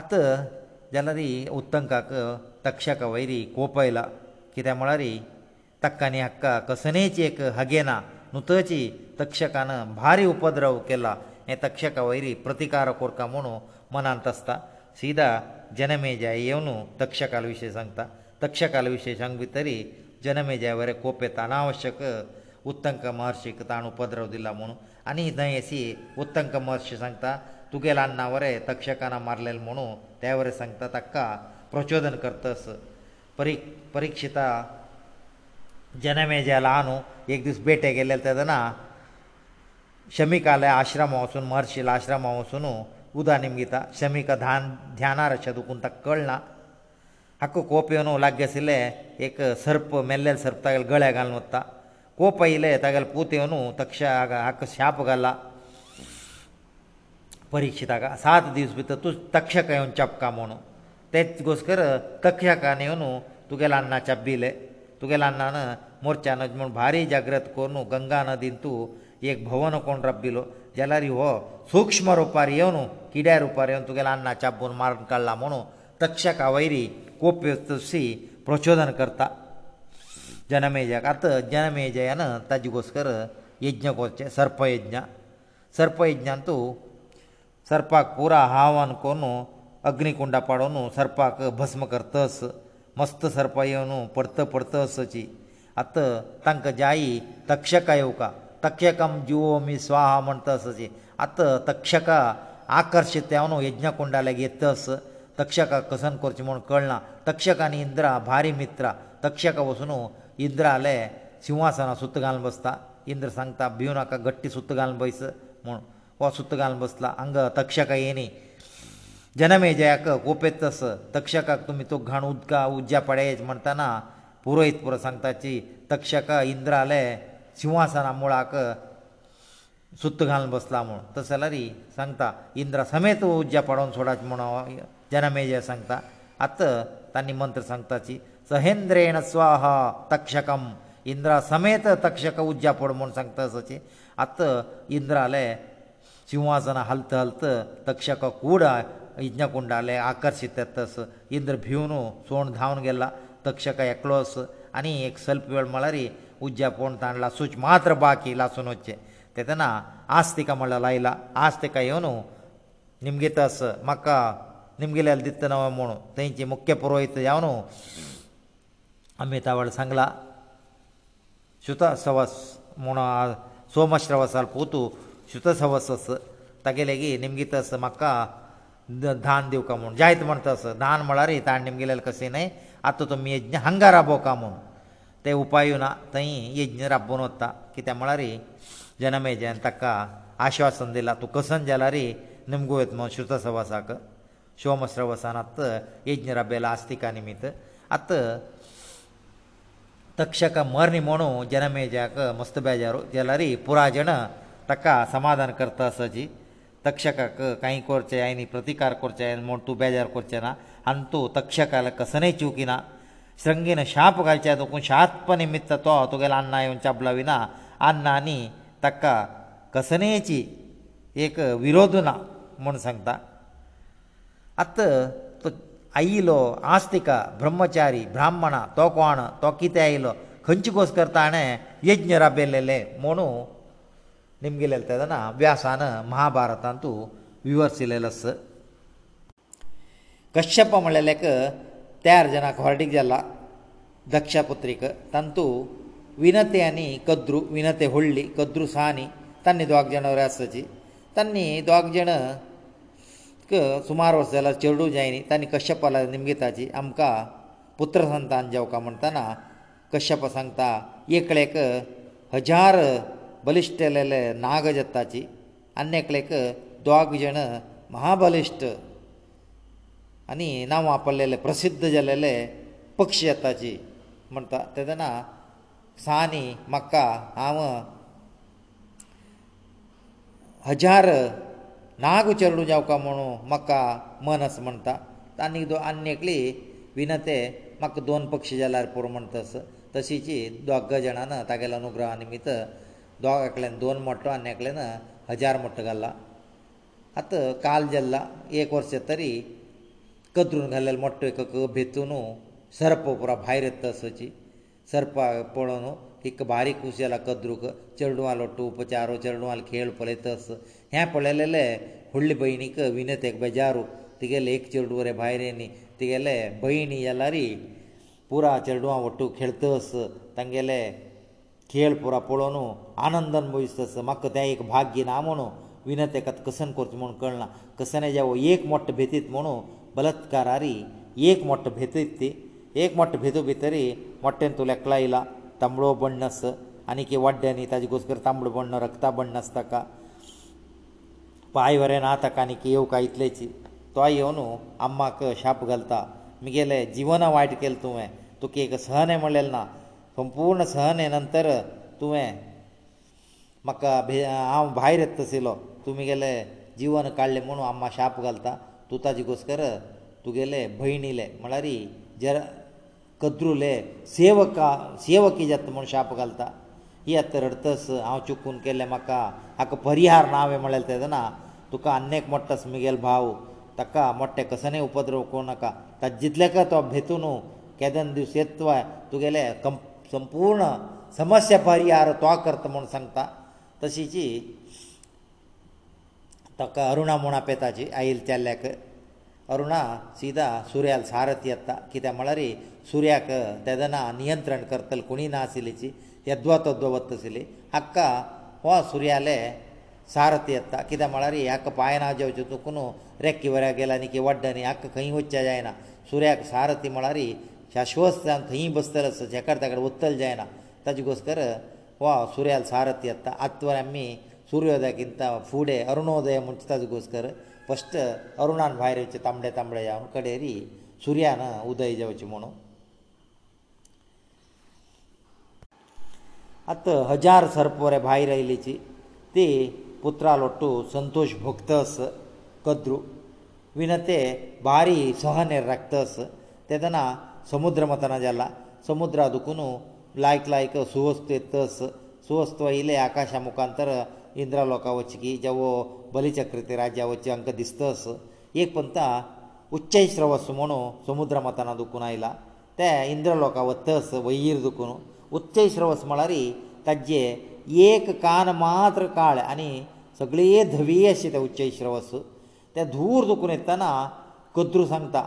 आतां जाल्यार उत्तंकाक तक्षक वैरी कोप आयला कित्या म्हळ्यार तक्का आनी हक्का कसनेची एक हगे ना न्हू तची तक्षकान भारी उपद्रव केला हें तक्षक वैरी प्रतिकार कोरता म्हणून मनांत आसता सीदा जनमेजाय येवन तक्षकाला विशय सांगता तक्षकाला विशय सांग भितरी जनमेजाय वरें कोप येता अनावश्यक उत्तंक महर्शीक ताणें उपद्रव दिला म्हूण आनी थंय अशी उत्तंक महर्शी सांगता तुगेल्या अण्णा वरें तक्षकाना मारलेलें म्हणू त्या वरें सांगता ताका प्रचोदन करतस परी परिक्षिता जनमेजाला आणू एक दीस भेटे गेले तेदना शमिकाले आश्रमा वचून महर्शीला आश्रमा वचून उदा निमगिता शमीक धान ध्यानार अशें दुखून ताका कळना हाका कोप येवन लागी आशिल्ले एक सर्प मेल्लेल सर्प तागेले गळ्या घालून वता कोप आयले तागेले पूत येवन तक्ष हाका शाप घाला परिक्षीत हाका सात दीस भितर तूं तक्षक येवन चपका म्हणून तेच घोसकर तक्षकान येवन तुगेले अन्ना चाबिले तुगेले अन्नान मोर्चा नज म्हूण भारी जाग्रत करून गंगा नदीन तूं एक भवन कोण रब्बिलो जाल्यार हो सूक्ष्म रुपार येवन किड्या रुपार येवन तुगेलें अन्ना चाबून मारून काडला म्हणून तक्षका वैरी कोप्यसी प्रचोदन करता जनमेजयाक आतां जनमेजयान ताजे घोसकर यज्ञ करचे सर्पयज्ञ सर्पयज्ञान तूं सर्पाक पुरा हावन कोन अग्निकुंडा पाडून सर्पाक भस्म करतस मस्त सर्प येवन परत परतसची आतां तांकां जायी तक्षका येवका तक्षकम जिवो मी स्वाहा म्हणटस अशी आतां तक्षक आकर्शीत हांव न्हू यज्ञ कुंडाल्याक येतस तक्षकाक कसन करचें म्हूण कळना तक्षक आनी इंद्रा भारी मित्र तक्षक वचून इंद्राले सिंहासना सुत्त घालून बसता इंद्र सांगता भिवू नाका गट्टी सुत्त घालून बस म्हूण हो सुत्त घालून बसला हांगा तक्षक येनी जनमेजयाक कोपेत तस तक्षकाक तुमी तो घाण उदका उज्ज्या पडयेच म्हणटना पुरोहित पुरो सांगताची तक्षक इंद्राले सिंहासना मुळाक सुत्त घालून बसला म्हूण तशें जाल्यार सांगता इंद्रा समेत उज्जा पडोवन सोडाचे म्हूण जनमेजय सांगता आतां तांणी मंत्र सांगताची सहेंद्रेण स्वाह तक्षकम इंद्रा समेत तक्षक उज्जा पड म्हूण सांगता तशें आतां इंद्राले सिंहासना हलत हलत तक्षक कूड यज्ञकुंडाले आकर्शीत येतस इंद्र भिवन सोण धांवन गेला तक्षक एकलोस आनी एक सल्प वेळ म्हळ्यार उज्जा पोण ताणें लासूच मात्र बाकी लासून वचचें तेतना आस्तिक म्हणलें लायला आस्तिका येवन निमगे तस म्हाका निमगेल्या दितना म्हूण थंयचे मुख्य पुरोहीत जावन आमी तावळ सांगला श्रुतसवस म्हूण सोमश्रवसाल पोतू श्रुतसवस तागेले गी निमगे तस म्हाका धान दिवका म्हूण जायत म्हण तस धान म्हळ्यार ताणें निमगेलें कशें न्हय आतां तुमी यज्ञ हांगा राबोवका म्हूण ते उपाय ना थंय यज्ञ राबोवन वता कित्या म्हळ्यार जनमेजयान ताका आश्वासन दिला तूं कसन जाला रे निमगो येतमो श्रुतसवासाक शोमश्रवसान आत यज्ञ राबयला आस्तिका निमित्त आत तक्षक मर्नी म्हणू जनमेजयाक मस्त बेजारू जाल्यार पुराजन ताका समाधान करता सजी तक्षकाक कांय करचें आनी प्रतिकार करचें म्हूण तूं बेजार करचें ना आनी तूं तक्षकाल कसनय चुकिना ಸಂಗೇನ ಶಾಪ ಗಾಚಾ ದಕ ಶಾಪನ ನಿಮಿತ್ತ ತೋ ತೋಕಲನ್ನಾಯಂಚ ಬಲವಿನಾ ಅನ್ನಾನಿ ತಕ್ಕ ಕಸನೇಚಿ ಏಕ ವಿರೋಧನ ಮೊಣ ಸಂಕ್ತಾ ಅತ್ತ ತೋ ಐಯಿಲೋ ಆಸ್ ติก ಬ್ರಹ್ಮಚಾರಿ ಬ್ರಾಹ್ಮಣ ತೋಕೋಣ ತೋಕಿ ತೈ ಐಯಿಲೋ ಖಂಚಿಕೋಸ್ಕರ್ ತಾಣೆ ಯಜ್ಞರ ಬೆಲ್ಲೆಲೆ ಮೊಣು ನಿಮಗೆ ಹೇಳ್ತದನ ಅವ್ಯಾಸಾನ ಮಹಾಭಾರತಂತು ವಿವರ್ಸಿ ಲಲ್ಲಸ್ ಕಶ್ಯಪ ಮಳೆಲಕ तयार जनाक हॉर्डीक जाला दक्षापुत्रीक तांतू विनते आनी कद्रू विनते होडली कद्रू सानी तांणी दोग जाण रासाची तांणी दोग जाण सुमार वर्स जाला चेडूं जायनी तांणी कश्यपाला निमगिताची आमकां पुत्र संतान जेवका म्हणटना कश्यप सांगता एकलेक हजार बलिश्ट लेले नाग जत्ताची आनी एकलेक दोग जाण महाबलिश्ट आनी नांव वापरलेले प्रसिध्द जालेले पक्ष येताची म्हणटा तेदना सानी म्हाका हांव हजार नाग उचरडू जावका म्हणू म्हाका मनस म्हणटा आनी आनी एकली विनते म्हाका दोन पक्ष जाल्यार पुरो म्हणटस तशीची दोग जाणान तागेले अनुग्रहा निमित्त दोग एकल्यान दोन मोटो आनी एकल्यान हजार मोटो घाला आतां काल जाल्ला एक वर्स तरी कदरून घाल्लेलो मोठो एक भेतून सर्प पुरा भायर येता तसोची सर्पा पळोवन एक बारीक उशेला कद्रूक चेडवां लोट्टू उपचारो चेडवां खेळ पळयत आस हें पळयलेले व्हडले भयणीक विनय तेक बेजारू तिगेले एक चेडू रे भायर येनी तिगेले भयणी येलारी पुरा चेडवां वट्टू खेळत आस तांगेले खेळ पुरा पळोवन आनंदान भोयस्त आस म्हाका तें एक भाग्य ना म्हणू विनय तेका कसन करचें म्हूण कळना कसन हेजे एक मोठ्ठो भेतीत म्हणू बलत्कारारी एक मोठो भेतो ती एक मोठो भेदो भितरी मोठ्यान तूं लेखला आयला तांबडो बण्णस आनी की वड्ड्यांनी ताजे घोसकर तांबडो बण्ण रक्ता बण्णस ताका पांय वरें ना ताका आनी की येवका इतलेची तो येवन आम्माक शाप घालता मुगेलें जिवना वायट केलें तुवें तुका एक सहन हें म्हणलेलें ना संपूर्ण सहन हें नंतर तुवें म्हाका भे हांव भायर येत तसलो तुमी गेले जिवन काडलें म्हणून आम्मा शाप घालता तूं ताजी घोस्कर तुगेले भयण इले म्हळ्यार जर कद्रुले सेवका सेवकी जाता म्हूण शाप घालता ही आतां रडतस हांव चुकून केलें म्हाका हाका परिहार ना हांवें म्हळ्यार तेदना तुका अन्नेक मोडटास मुगेल भाव ताका मोठे कसनय उपद्रव करूं नाका ताजे जितले का तो भेतून केदन दिवस येतवाय तुगेले कंप संपूर्ण समस्या परिहार तो करता म्हूण सांगता तशीची ಅಕ್ಕ అరుణಾ ಮೂಣಾ ಪೇತಾಜಿ ಐಲ್ ತಲ್ಯಕ అరుణಾ સીದಾ ಸೂರ್ಯಾಲ್ ಸಾರಥಿ ಅತ್ತ ಕಿದ ಮಳರಿ ಸೂರ್ಯಾಕ ದದನ ನಿಯಂತ್ರಣ ಕರ್ತಲ್ ಕುನಿ ನಾಸಿಲಿಚಿ ದ್ವತದ್ವವತ್ತಸಿಲಿ ಅಕ್ಕ ಹಾ ಸೂರ್ಯಾಲೆ ಸಾರಥಿ ಅತ್ತ ಕಿದ ಮಳರಿ ಯಾಕ ಪಾಯನ ಜಯ ಜುತಕುನು ರಕ್ಕಿವರ ಗೆಲಾನಿಕೆ ವಡ್ಡನಿ ಅಕ್ಕ ಕಹೀ ಹೊಚ್ಚಾ ಜಾಯೇನ ಸೂರ್ಯಾಕ ಸಾರಥಿ ಮಳರಿ ಶಾಶ್ವಸ್ತ ಅಂ ತೀ ಬಸತರ ಜಕರ್ ತಕಡೆ ಒತ್ತಲ್ ಜಾಯೇನ ತಜಿಕೋಸ್ಕರ ಹಾ ಸೂರ್ಯಾಲ್ ಸಾರಥಿ ಅತ್ತ ವರಮ್ಮಿ ಸೂರ್ಯೋದಯಕ್ಕಿಂತ ಫೂಡೆ ಅರುಣೋದಯ ಮುಂಚಿತಾದಗೋಸ್ಕರ ಫಸ್ಟ್ ಅರುಣಾನ್ ಭಾರಿ ವಚ್ಚ ತಂಬಳೆ ತಂಬಳೆ ಅವನು ಕಡೇರಿ ಸೂರ್ಯನ ಉದಯ ಜಾವಚಿ ಮನು ಅತ್ತ ಹಜಾರ್ ಸರ್ಪೋರೆ ಭಾರಿ ಐಲಿಚಿ ತಿ ಪುತ್ರ ಲೊಟ್ಟು ಸಂತೋಷ್ ಭಕ್ತಸ್ ಕದ್ರು ವಿನತೆ ಭಾರಿ ಸಹನೆ ರಕ್ತಸ್ ತೆದನ ಸಮುದ್ರ ಮತನ ಜಲ್ಲ ಸಮುದ್ರ ಅದುಕುನು ಲಾಯ್ಕ್ ಲಾಯ್ಕ ಸುವಸ್ತು ಎತ್ತಸ್ ಸುವಸ್ತು ಐಲೆ ಆಕಾಶ ಮುಖಾಂತರ इंद्रा लोका वचचे की जेवो बलीचक्रती राज्या वचचे हांकां दिसतस एक पंत उच्चै श्रवस म्हणू समुद्र मतना दुखून आयला ते इंद्र लोका वतस वयीर दुखून उच्चै श्रवस म्हळ्यार ताजे एक कान मात्र काळ आनी सगळे धवी अशें ते उच्चै श्रवस ते धूर दुखून येतना कद्रू सांगता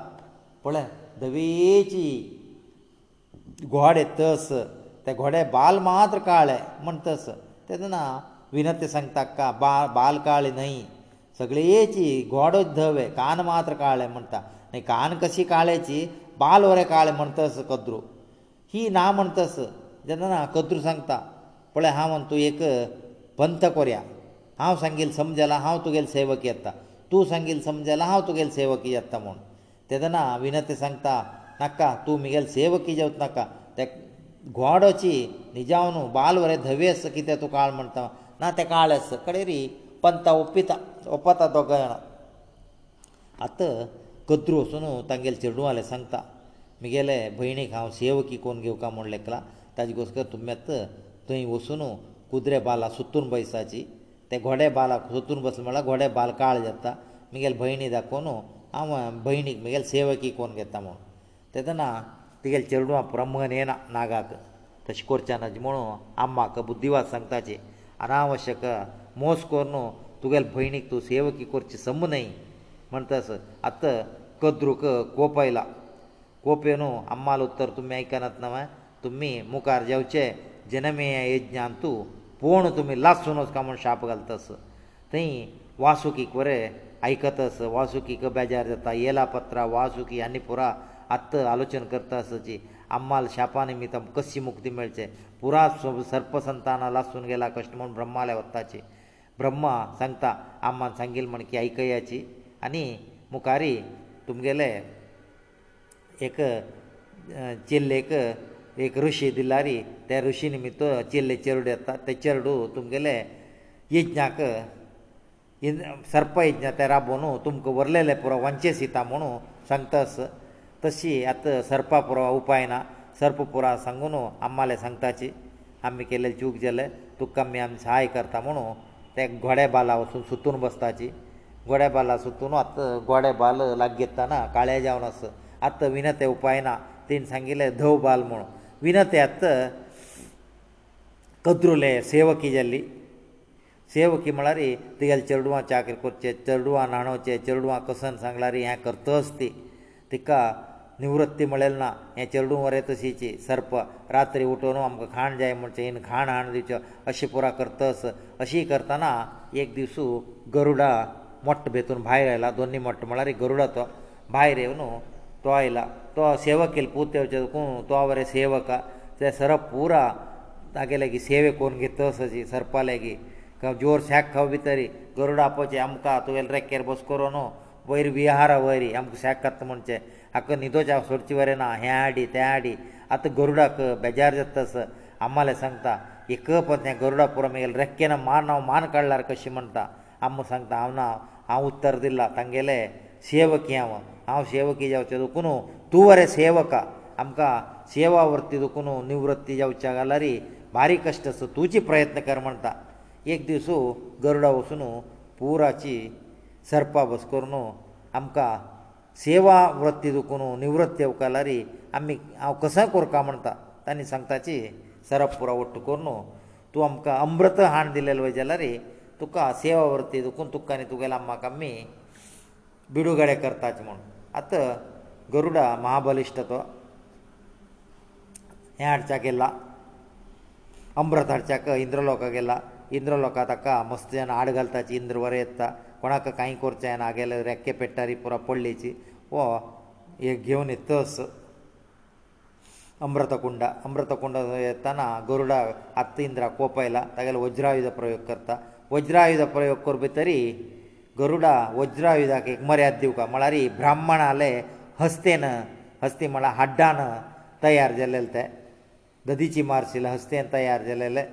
पळय धवेची घोडे तस ते घोडे बाल मात्र काळे म्हण तस तेदना ವಿನತೆ ಸಂತಕ್ಕ ಬಾಲ್ ಕಾಳಿ ನೈ ಸಗಳೆ ಏಚಿ ಗೋಡೋ ಧವೆ ಕಾನ ಮಾತ್ರ ಕಾಳೆ ಅಂತ ನೈ ಕಾನ ಕಸಿ ಕಾಳೆಚಿ ಬಾಲ್ ವರೆ ಕಾಳೆ ಮಂತಸ ಕದ್ರು ಹೀ ನಾ ಮಂತಸ ಜನನ ಕದ್ರು ಸಂತ ಪಳೆ ಹಾ ಮಂತು ಏಕ ಪಂತ ಕೊರ್ಯ ಹಾ ಸಂಗಿಲ್ ಸಮಜಲ ಹಾ ತುಗೆಲ್ ಸೇವಕಿ ಅತ್ತ ತೂ ಸಂಗಿಲ್ ಸಮಜಲ ಹಾ ತುಗೆಲ್ ಸೇವಕಿ ಅತ್ತ ಮಂ ತೆದನ ವಿನತೆ ಸಂತ ನಕ್ಕ ತೂ ಮಿಗೆಲ್ ಸೇವಕಿ ಜೌತ್ ನಕ್ಕ ಗೋಡೋಚಿ ನಿಜಾವನು ಬಾಲ್ ವರೆ ಧವೆ ಸಕಿತೆ ತು ಕಾಳ ಮಂತ ना ते काळस कडे री पंता ओपिता ओपता दोग जाणां आतां कद्रू वचून तांगेले चेडूवाले सांगता म्हगेले भयणीक हांव सेवकी कोण घेवका म्हूण लेखला ताजे घोसकर तुमी आतां थंय वचून कुद्रे बाला सुतून बैसाची ते घोडे बालाक सुतून बसले म्हळ्यार घोडे बाल काळ जाता म्हगेले भयणी दाखोवन हांव भयणीक म्हगेले सेवकी कोण घेता म्हूण तेदना तेगेले चेडवां ब्रह्मन येना नागाक तशें करचें ना म्हणून आम्माक बुद्धीवाद सांगताचें अनावश्यक मोस कोर न्हू तुगेले भयणीक तूं सेवकी करची सम न्हय म्हणटास आत्त कद्रूक कोप आयला कोपे न्हू अम्माल उत्तर तुमी आयकनात न्हव तुमी मुखार जेवचे जनमेया यज्ञान तूं पोण तुमी लासून वचका म्हूण शाप घालतास थंय वासुकीक वरें आयकतास वासुकीक बेजार जाता येला पत्रा वासुकी आनी पुरा आत्त आलोचन करतासची आम्हाल शापा निमित्तम कशी मुक्ती मेळचे पुरा सर्प संताना लासून गेला कश्ट म्हूण ब्रह्माल्या वताची ब्रह्मा सांगता आम्हान सांगील म्हण की आयकयाची आनी मुखारी तुमगेले एक चिल्लेक एक रुशी दिलारी त्या रुशी निमित्त चिल्ले चेरडू येता ते चेरडू तुमगेले यज्ञाक सर्पयज्ञ ते राबोवन तुमकां व्हरलेले पुरो वंचे सीता म्हणू सांगता आसा तशी आतां सरपा पुरो उपाय ना सरप पुरो सांगून आम्माले सांगताची आमी केल्ले चूक जाले तुका आमी आमी सहाय करता म्हणू ते घोडे बाला वचून सुतून बसताची घोडे बाला सुतून आतां घोडे बाल लाग घेताना काळे जावन आस आतां विनते उपाय ना तीन सांगिल्ले धव बाल म्हूण विनते आतां कद्रुले सेवकी जाल्ली सेवकी म्हळ्यार तुगेले चेडवां चाकरी करचें चेडवां न्हाणोवचें चेडवां कसन सांगल्यार हें करतस ती तिका निवृत्ती म्हळेल ना हे चेडूं वरे तशीची सर्प रात्री उठोवन आमकां खाण जाय म्हणचें खाण हाण दिवचें अशें पुरा करतस अशी करतना एक दिसू गरुडा मोट्ट भितून भायर आयला दोनी मोट्ट म्हळ्यार गरुडा तो भायर येवन तो आयला तो सेवक केलो पूत येवचें कोण तो बरें सेवक ते सरप पुरा तागेले की सेवे कोण घेतस अशी सरपा लेगीत जोर शाक खाव भितर गरुडा आपोवचे आमकां तुवें रेकेर बस करून वयर विहारा वयरी आमकां शाक खाता म्हणचें हाका न्हिदोच हांव सोडची वरें ना हें हाडी तें हाडी आतां गरुडाक बेजार जाता तस आमाले सांगता एक पोतें गरुडा पुरो मेगेलें रेक्केन मान हांव मान काडल्यार कशें म्हणटा आमो सांगता हांव ना हांव उत्तर दिलां तांगेले सेवकी हांव हांव सेवकी जावचें दुखून तूं वरें सेवका आमकां सेवा वृत्ती दुखून निवृत्ती जावच्या जाल्यार बारीक कश्ट आसत तुजी प्रयत्न कर म्हणटा एक दिसू गरुडा वचून पुराची सरपा बस करून आमकां सेवा वृत्ती दुखून निवृत्त येवकार लागी आमी हांव कसाय कोरका म्हणटा तांणी सांगताची सरप पुरावट कोर न्हू तूं आमकां अमृत हाण दिलेलो वय जाल्यार तुका सेवा वृत्ती दुखून तुका आनी तुगेले आमकां आमी बिडुगडे करताचे म्हूण आतां गरुडा महाबलिश्ट तो हें हाडच्या गेला अमृत हाडच्याक इंद्रलोका गेला इंद्रलोका ताका मस्त जेन्ना आड घालताची इंद्र वरें येता कोणाक कांय करचें ना गेले रेक्के पेट्टारी पुरो पडलीची ಓಹ್ ಏಕ ಗೆವನೆ ತಸ ಅಮೃತಕುಂಡ ಅಮೃತಕುಂಡದ ತನ ಗರುಡ ಅತಿಂದ್ರ ಕೋಪ ಇಲ್ಲ ತಗಲೇ वज್ರಾಯುಧ ಪ್ರಯೋಗ کرتا वज್ರಾಯುಧ ಪ್ರಯೋಗ ಕೊರ್ಬಿತರಿ ಗರುಡ वज್ರಾಯುಧಕ್ಕೆ ಮರ್ಯಾದ್ ದಿವಕ ಮಳಾರಿ ಬ್ರಾಹ್ಮಣ आले ಹಸ್ತೇನ ಹಸ್ತಿ ಮಳ ಹಡ್ಡಾನ ತಯಾರ್ ಜಲ್ಲಲ್ತೆ ದಧಿಚಿ ಮಾರ್ಸಿನ ಹಸ್ತೇನ ತಯಾರ್ ಜಲ್ಲಲ್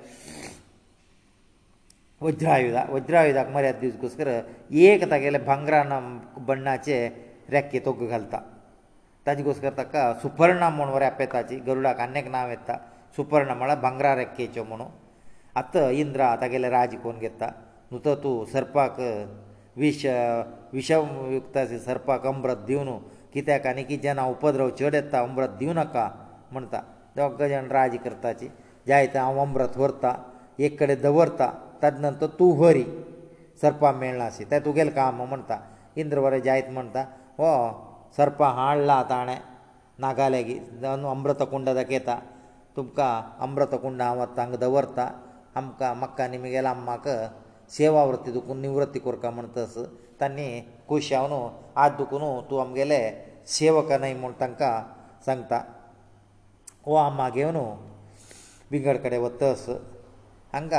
वज್ರಾಯುಧ वज್ರಾಯುಧಕ್ಕೆ ಮರ್ಯಾದ್ ದಿಸ್ಕೊಸ್ಕರ ಏಕ ತಗಲೇ ಬಂಗ್ರಾ ನಾ ಬಣ್ಣಾಚೆ रेक्के तोग घालता ताजे घोसकर ताका सुपर्णा म्हूण वऱ्याप येताची गरुडाक आनीक नांव येता सुपर्ण म्हळ्यार भांगरा रेक्केच्यो म्हणून आतां इंद्रा तागेले राज कोण घेता न्हू तर तूं सरपाक विश विशयुक्त सरपाक अमृत दिवन कित्याक आनी की जेन्ना उपद्रव चड येता अमृत दिवं नाका म्हणटा दोग जाण राज करताची जाय ते हांव अमृत व्हरता एक कडेन दवरता ताजे नंतर तूं व्हरी सरपा मेळना अशें तें तुगेलें काम म्हणटा इंद्र बरें जायत म्हणटा ಹೋ ಸರ್ಪ ಹಾಳಾತಾನೆ ನಾಗಲೇಗಿ ಅದು ಅಮೃತಕುಂಡದಕೇತ ತುಪ್ಕ ಅಮೃತಕುಂಡ ಅವತ್ತಂಗದ ವರ್ತ 함ಕ ಮಕ್ಕ ನಿಮಗೆಲಮ್ಮಕ ಸೇವಾವೃತ್ತಿದು ಕುನಿವೃತ್ತಿ ಕೊರಕ ಮನತಸ್ ತನ್ನಿ ಕೂಶವನು ಆದ್ದಕುನು ತುಅಮಗೆಲೆ ಸೇವಕನೈ ಮೊಂತಂಕ ಸಂಂತ ಹೋ ಅಮ್ಮಗೆವನು ವಿಂಗಡಕಡೆ ಒತ್ತಸ್ ಹಂಗ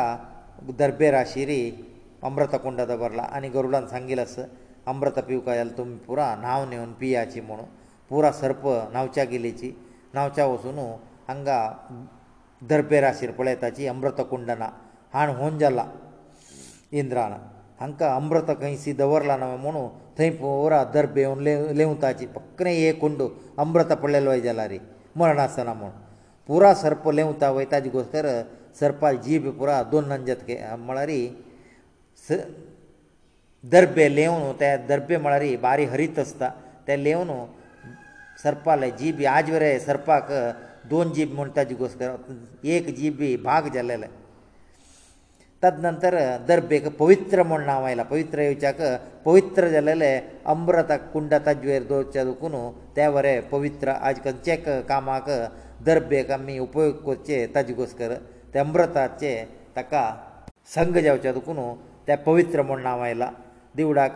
ದರ್ಭೇ ರಾಶೀರಿ ಅಮೃತಕುಂಡದ ಬರಲ ಅನಿ ಗರುಡನ सांगೀಲಸ अमृत पिवकायल तुमी पुरा न्हांव नेवन पियाची म्हणून पुरा सर्प न्हांवच्या गेलीची न्हांवच्या वचून हांगा दर्पेराशीर पळयताची अमृत कुंडना हाण होन जाला इंद्रान हांकां अमृत खंयसी दवरला न्हय म्हणून थंय पुरा दर्प येवन लेवताची फक्कने हे कुंड अमृत पडलेलो जाला रे मरणासतना म्हूण पुरा सर्प लेवता वयता ताजे गोश्टर सर्पाक जीब पुरा दोन नंजत म्हळ्यार दर्भे लेवणू ते दर्भे म्हळ्यार बारी हरीत आसता ते लेवणू सरपाले जीब आज वरे सरपाक दोन जीब म्हूण ताजे घोसकर एक जीबी भाग जालेले तद नंतर दर्भेक पवित्र म्हूण नांव आयलां पवित्र येवच्याक पवित्र जालेले अम्रता कुंड ताजेर दवरच्या दुखून ते वरे पवित्र आज खंयचे कामाक दर्भेक आमी उपयोग करचे ताजे घोसकर ते अम्रताचे ताका संघ जावच्या दुखून तें पवित्र म्हूण नांव आयलां दिवडाक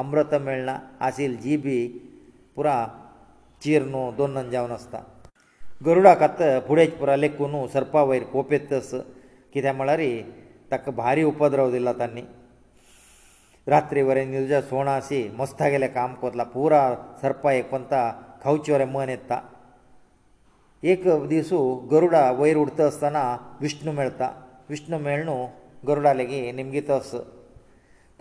अमृत मेळना आशिल जी बी पुरा चीर न्हू दोनन जावन आसता गरुडाक आतां फुडें पुरा लेखून न्हू सरपा वयर कोपेत तस कित्याक म्हळ्यार ताका भारी उपद्रव दिला तांणी रात्री वरें निर्जा सोणा अशी मस्तागेलें काम कोतला पुरा सरपा एक पंता खावचें वरें मन येता एक दिसू गरुडा वयर उडता आसतना विष्णू मेळता विष्णू मेळ न्हू गरुडा लेगीत निमगीत असो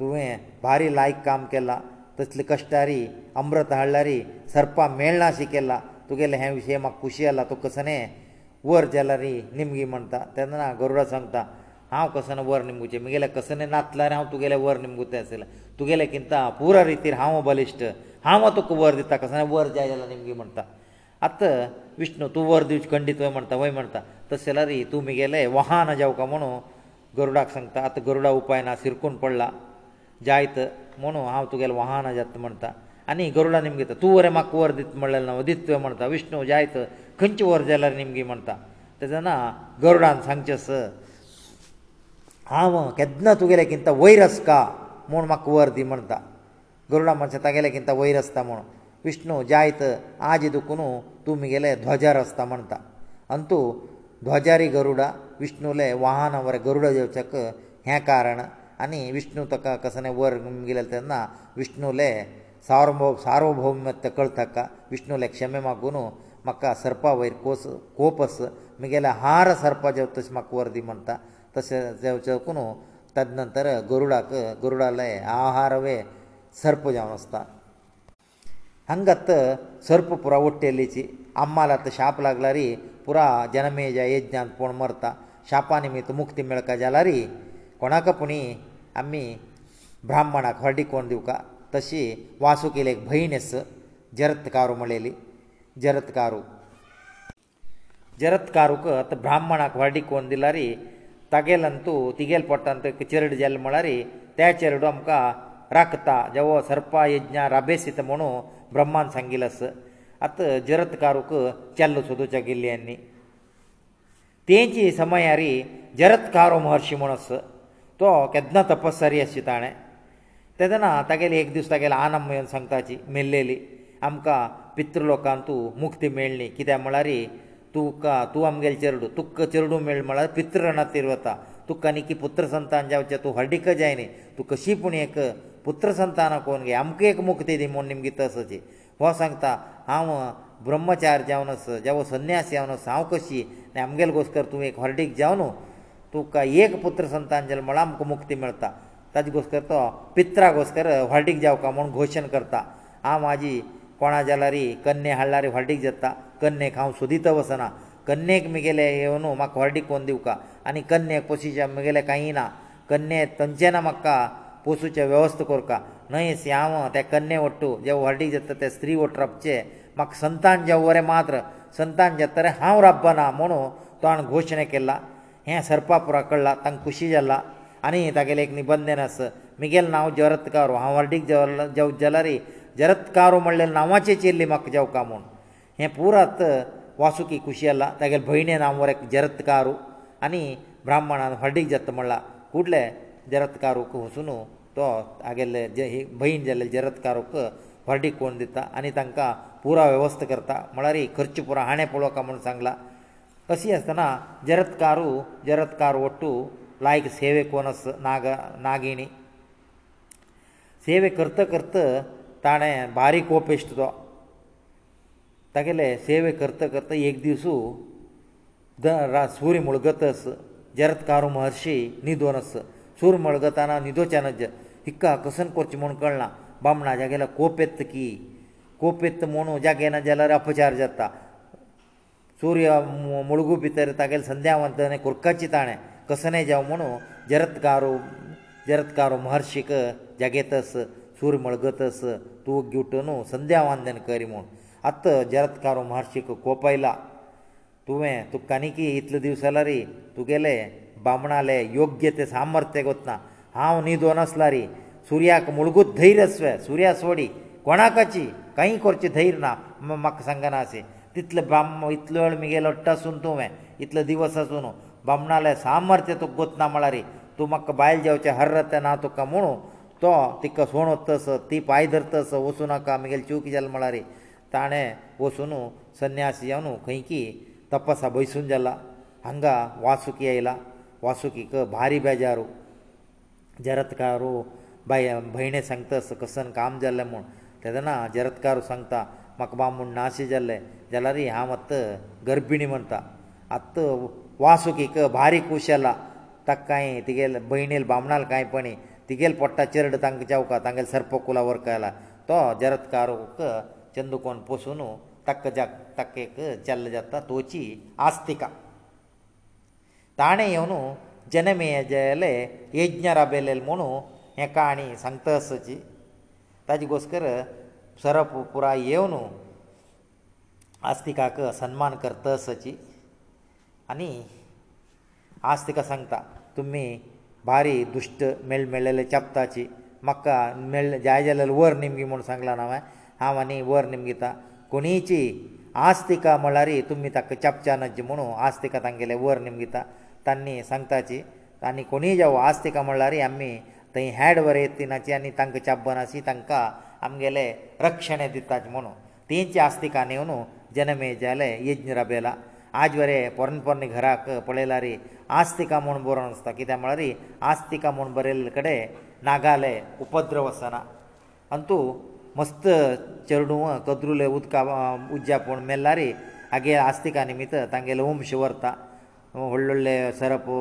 तुवें भारी लायक काम केलां तसले कश्टारी अमृत हाडलारी सरपा मेळना अशें केलां तुगेले हे विशयी म्हाका खुशी जाला तूं कसने वर जाल्यारी निमगी म्हणटा तेन्ना गरुडा सांगता हांव कसो वर निमगुचें म्हगेले कसने नाचल्यार हांव तुगेले वर निमगुते आसले तुगेले किंता पुर रितीर हांव बलिश्ट हांव तुका वर दिता कसले वर जाय जाल्यार निमगी म्हणटा आतां विष्णू तूं वर दिवचे खंडीत वय म्हणटा वय म्हणटा तशें जाल्यार तूं म्हगेले वाहन जावका म्हणून गरुडाक सांगता आतां गरुडा उपाय ना सिरकून पडला जायत म्हणू हांव तुगेलें वाहन जात म्हणटा आनी गरुडा निमगे तूं वरें म्हाका वर दित म्हणलें ना दित तुवें म्हणटा विष्णू जायत खंयचें वर जाल्यार निमगे म्हणटा तेदना गरुडान सांगचें स हांव केदना तुगेलें किंता वयर आसका म्हूण म्हाका वर दी म्हणटा गरुडा म्हणचें तागेलें किंता वयर आसता म्हूण विष्णू जायत आज दुखून तूं म्हगेले ध्वजार आसता म्हणटा आनी तूं ध्वजारी गरुडा विष्णुले वाहन वरें गरुडा येवचेक हें कारण आनी विष्णू ताका कसले वर गेले तेन्ना विष्णूले सार्वभौ सार्वभौमत्व कळटा विष्णूले क्षमे मागून म्हाका सरपा वयर कोस कोप आस म्हगेले हार सरपा जेव तशें म्हाका वर दी म्हणटा तशें जेवचेकून तद नंतर गरुडाक गरुडाले आहारवे सर्प जावन आसता हांगात सर्प पुरा ओट्टेल्लीची आम्माला आतां शाप लागला री पुरा जनमेजा यज्ञान पूण मरता शापा निमित्त मुक्ती मेळका जाल्यारी कोणाक पुणी ಅಮಿ ಬ್ರಾಹ್ಮಣಕ ಹೊರಡಿ ಕೊಂದೆುವಕ ತಶಿ ವಾಸುಕિલે ಬಹಿನೆಸ ಜರತ್ಕಾರು ಮಳೆಲಿ ಜರತ್ಕಾರು ಜರತ್ಕಾರುಕ ಅತ ಬ್ರಾಹ್ಮಣಕ ಹೊರಡಿ ಕೊಂದಿಲಾರಿ ತಗೇಲಂತು ತಿಗೇಲ್ ಪಟ್ಟಂತ ಕಿಚರೆಡ್ ಜел ಮಳರಿ ತ್ಯಾಚೆರೆಡ್ ಅಮ್ಕ ರಕ್ತ ಜವ ಸರ್ಪ ಯಜ್ಞ ರಬೇಸಿತ ಮಣೊ ಬ್ರಹ್ಮನ್ ಸಂಗಿಲಸ ಅತ ಜರತ್ಕಾರುಕ ಚಲ್ಲಸೊದುಚಾ ಗೆಲ್ಲೆನ್ನಿ ತೇಂಚೆ ಸಮಯಾರಿ ಜರತ್ಕಾರو ಮಹರ್ಷಿ ಮಣಸ तो केदना तपस्सरी आसची ताणें तेदना तागेले एक दीस तागेले आनम येवन सांगताची मेल्लेली आमकां पितृ लोकांक तूं मुक्ती मेळ्ळी कित्याक म्हळ्यार तुका तूं आमगेलें चेडूं तुका चेडूं मेळ्ळें म्हळ्यार पितृरणातीर वता तुका न्ही की पुत्र संतान जावचें तूं हड्डीक जाय न्ही तूं कशी पूण एक पुत्र संतान कोण घे आमकां एक मुक्ती दी म्हूण निमगे तसाची हो सांगता हांव ब्रह्मचार जावन आसा जावं संन्यास जावन आसा हांव कशी आनी आमगेलें घोस्कर तूं एक हर्डीक जावन तुका एक पुत्र संतान जल्म आमकां मुक्ती मेळटा ताजे घोस्कर तो पित्रा घोस्कर व्हडीक जावका म्हूण घोशण करता हांव म्हाजी कोणा जाल्यारी कन्ने हाडल्यार व्हडीक जाता कन्नेक हांव सोदीत वसना कन्नेक म्हगेले येवन म्हाका व्हडीक कोण दिवका आनी कन्नेक पोशीचे म्हगेले कांय ना कन्ने तंचेन म्हाका पोसूचे वेवस्था करता न्हय सी हांव त्या कन्ने वट्टू जे व्हडीक जाता ते स्त्री वट रपचे म्हाका संतान जेवरे मात्र संतान जेतरे हांव रबना म्हणू तो हाणें घोशणे केला हें सरपा पुरा कळ्ळां तांकां खुशी जाला आनी तागेलें एक निबंधन आसा म्हगेल नांव जरत्कारू हांव हर्डीक जेव जेलारी जरत्कारू म्हणलें नांवाचें चिरली म्हाका जेवका म्हूण हें पुरात वासुकी खुशी जाला तागेलें भयणें नांव वरें जरत्कारू आनी ब्राह्मणान हर्डीक जाता म्हणला कुडले जरत्कारूक वचून तो तागेले जे भयण जाल्ले जरत्कारूक हर्डीक कोण दिता आनी तांकां पुरा वेवस्था करता म्हळ्यार खर्च पुरो हाणें पळोवका म्हूण सांगलां ಹಸಿಯತನ ಜರತ್ಕಾರು ಜರತ್ಕಾರ ಒಟ್ಟು लायक ಸೇವೆಕೋನಸ್ ನಾಗ ನಾಗಿಣಿ ಸೇವೆ ಕರ್ತ ಕರ್ತ ತಾಣೆ ಬಾರಿ ಕೋಪ ಇಷ್ಟದ ತಗಲೇ ಸೇವೆ ಕರ್ತ ಕರ್ತ ಏಕ ದಿವಸ ರಸೂರಿ ಮುಳುಗತ ಜರತ್ಕಾರ ಮಹರ್ಷಿ ನಿಿದೋನಸ್ ಚೂರ್ ಮળಗತನ ನಿಿದೋಚನ ಹಿಕ್ಕ ಅಕಸನ್ ಕೊರ್ಚ ಮುನ್ಕಲ್ಲ ಬಮ್ಮಣಾ ಜಗಲ ಕೋಪೆತ್ತ ಕಿ ಕೋಪೆತ್ತ ಮೋನ ಜಗೇನ ಜಲರ ಅಪಚಾರ جاتا सूर्य मुळगू भितर तागेलें संध्यावंतन कुर्काची ताणें कसने जावं म्हणू जरत्कारू जरत्कारू महर्शीक जगेतस सूर्य मळगतस तूं गिवटून संध्यावंदन करी म्हूण आत्त जरत्कारू महर्शीक कोप आयला तुवें तुका आनीकी इतले दीस जाला रे तुगेले बामणाले योग्य ते सामर्थ्य कोत्ना हांव न्हिदो नासला रे सुर्याक मुळगूत धैर्य सुर्या सोडी कोणाकाची कांय करचें धैर्य ना म्हाका सांगना अशें तितले ब्राम इतलो वेळ मुगेलो अट्टासून तुवें इतले दिवस आसून ब्राह्मणाले सामर्थ्य तुका गोतना म्हळ्यार तूं म्हाका बायल जेवचें हर्र तें ना तुका म्हुणू तो तिका सोण वत्तस ती पांय धरतस वचूं नाका म्हगेलें चूक जालें म्हळ्यार ताणें वचून संन्यास जावन खंयकी तपासा बैसून जाला हांगा वासुकी आयला वासुकीक भारी बेजारू जरतकारू बाय भयणें सांगतास कसन काम जालें म्हूण तेदना जरतकारू सांगता म्हाका बाब म्हूण नाशे जाल्ले जाल्यार हांव आतां गर्भिणी म्हणटा आतां वासुकीक बारीक उशेला ताका कांय तिगेले भयणीले बामणाले कांय पणी तिगेले पोट्टा चेरड तांकां जेवका तांगेले सर्पकुला वर्क आयला तो जरतकारूक चंदुकोन पोसून ताका जा ताका एक चल्ल जाता तोची आस्तिका ताणें येवन जनमेजेले यज्ञ राबयलेले म्हुणू हें काणी सांगता आसची ताजे घोस्कर सरप पुराय येवन आस्तिकाक सन्मान करतसची आनी आस्तिका सांगता तुमी भारी दुश्ट मेळ मेळलेले चपताची म्हाका मेळ जाय जाल्यार वर निमगी म्हूण सांगलां हांवें हांव आनी वर निमगिता कोणीची आस्तिका म्हळ्यार तुमी ताका चपच्या नजी म्हुणू आस्तिका तांगेले वर निमगिता तांणी सांगताची आनी कोणीय जावं आस्तिका म्हळ्यार आमी थंय हेड वर येतीनाची आनी तांकां चाबनाची तांकां आमगेले रक्षणे दिताच म्हणून तेंच्या आस्तिका नेवन जनमे जाले यज्ञ राबयला आज वरे पोरणपोरणे घराक पळयला रे आस्तिका म्हूण बरो नासता कित्याक म्हळ्यार आस्तिका म्हूण बरयल्ले कडेन नागाले उपद्रव आसना आनी तूं मस्त चेडूं कद्रुले उदका उज्जा पूण मेल्ला रे आगे आस्तिका निमित्त तांगेले वंश व्हरता ಹೊಳ್ಳೊಲ್ಲೆ ಸರಪು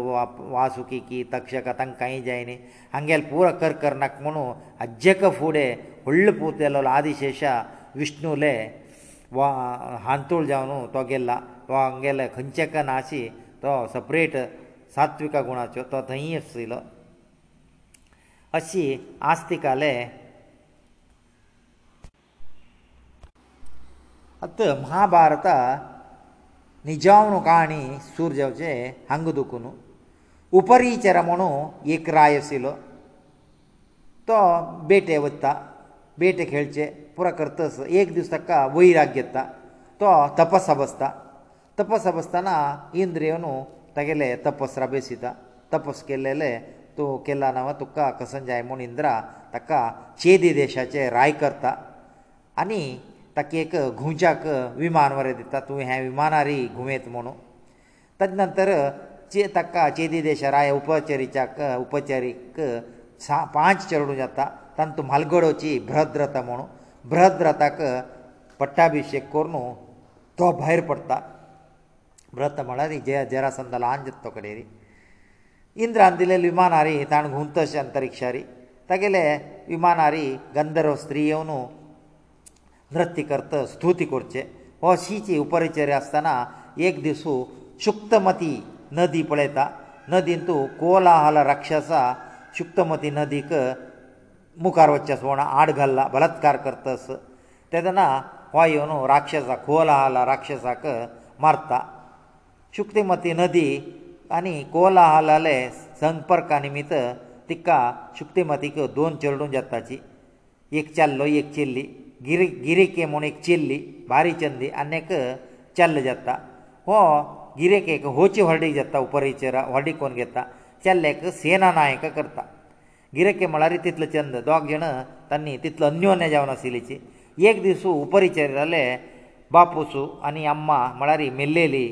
ವಾಸುಕಿ ಕಿ ತಕ್ಷಕ ತಂ ಕೈ ಜೈನೆ ಹಂಗೇಲ ಪೂರ ಕರ್ಕರ್ನಕಮನು ಅಜ್ಜಕ ಫೂಡೆ ಹೊಳ್ಳುಪೂತೆಲ್ಲ ఆదిಶೇಷ ವಿಷ್ಣುಲೇ ಹಾಂತುಳ್ ಜಾವನು ತೊಗೆಲ್ಲ ವಾ ಹಂಗೇಲ ಖಂಚಕ ನಾಸಿ ತೋ ಸೆಪರೇಟ್ ಸಾತ್ವಿಕ ಗುಣಚೋ ತೋ ಧೈಯ ಶ್ರೀಲ ಅಸಿ ಆಸ್ ติก ಾಲೆ ಅತ ಮಹಾಭಾರತ ನಿಜಾವನು ಕಾಣಿ ಸೂರ್ಜವಚೆ ಹಂಗದುಕುನು ಉಪರೀಚರ ಮನು ಏಕ ರಾಯಸಿಲು ತೋ ಬೇಟೆ ಒತ್ತ ಬೇಟೆ ಖೇಳಚೆ ಪುರ ಕರ್ತಸ ಏಕ ದಿವಸಕ್ಕ ವೈರಾಗ್ಯತ್ತ ತೋ ತಪಸ್ ಅವಸ್ಥ ತಪಸ್ ಅವಸ್ಥನ ಇಂದ್ರಿಯನು ತಗೆಲೆ ತಪಸ್ ರಭೇಸಿತ ತಪಸ್ ಕೆಲ್ಲೆಲೆ ತೋ ಕೆಲ್ಲನವ ತುಕ್ಕ ಕಸಂಜಾಯ ಮುನಿಂದ್ರ ತಕ್ಕ ಚೇದಿ ದೇಶಾಚೆ ರಾಯ ಕರ್ತ ಅನಿ ताका एक घुंच्याक विमान वरें दिता तूं हें विमानारी घुंवेत म्हणून ताजे नंतर चे ताका चेदी देशराय उपचारीच्याक उपचारीक सा पांच चेडू जाता तांत म्हालगडोची भ्रद्रता म्हणून भ्रद्रताक पट्टाभिशेक करून तो भायर पडटा व्रत म्हळ्यार जय जरासंद ल्हान जाता तो कडेन इंद्रान दिलेली विमानारी ताणें घुंवत अशें अंतरिक्षारी तागेले विमानारी गंधर्व स्त्री येवन नृत्य करत स्तुती करचे हो शिचे उपरेचेर आसतना एक दिसू शुक्तमती नदी पळयता नदीन तूं कोलाहल राक्षसा शुक्तमती नदीक मुखार वचचेस म्हण आड घाल्ला बलात्कार करतस तेदना हो येवन राक्षसाक कोलाहल राक्षसाक मारता शुक्तमती नदी आनी कोलाहले संपर्का निमित्त तिका शुक्तमतीक दोन चेडूं जाताची एक चल्लो एक चेल्ली गिरेके म्हूण एक चेल्ली भारी चंदी आनी एक चल्ल जाता हो गिरेकेक होची व्हडी जाता उपरेचेरा व्हडी कोण घेता चल्लेक सेना नायक करता गिरेके म्हळ्यार तितलो चंद दोग जाण तांणी तितलो अन्योन्य जावन आशिल्लीची एक दीस उपरिचेराले बापूसू आनी अम्मा म्हळ्यार मेल्लेली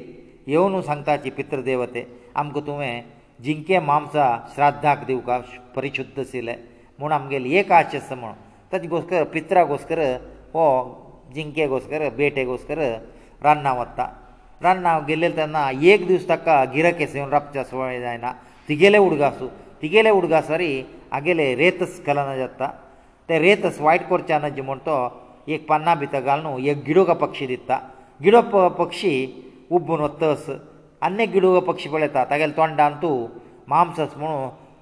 येवन सांगताची पितृदेवते आमकां तुवें जिंके मामसा श्राद्धाक दिवका परिशुध्द आशिल्ले म्हूण आमगेली एक आश आसा म्हणून ತದಿಗೋಸ್ಕರ ಪಿತ್ರಗೋಸ್ಕರ ಓ ಜಿಂಕೆಗೋಸ್ಕರ ಬೇಟೆಗೋಸ್ಕರ ರನ್ನ 왔다 ರನ್ನಾವ್ ಗೆಲ್ಲೆಲ್ಲ ತನ್ನ ಏಕ್ ದಿವಸಕ್ಕಾ ಗಿರಕೆ ಸಿವನ್ ರಪ್ಚ ಸ್ವಯಿದಾಯನ ತಿગેಲೇ ಉಡ್ಗಸು ತಿગેಲೇ ಉಡ್ಗಾ ಸರಿ ಅಗಲೇ ರೇತಸ್ ಕಲನಯತ್ತ ತ ರೇತಸ್ ವೈಟ್ ಕೋರ್ಚನ ಜಿಮಂತೋ ಏಕ್ ಪನ್ನಾ ಭಿತಗಲನು ಏಕ್ ಗಿಡೋಗ ಪಕ್ಷಿ ದಿತ್ತ ಗಿಡೋ ಪಕ್ಷಿ ಉಬ್ಬನೊತ್ತಸ್ ಅನ್ನೆ ಗಿಡೋಗ ಪಕ್ಷಿ ಬಳೆತಾ ತಗೇಲ್ ತೊಂಡಂತು ಮಾಂಸಸ್ ಮಣೋ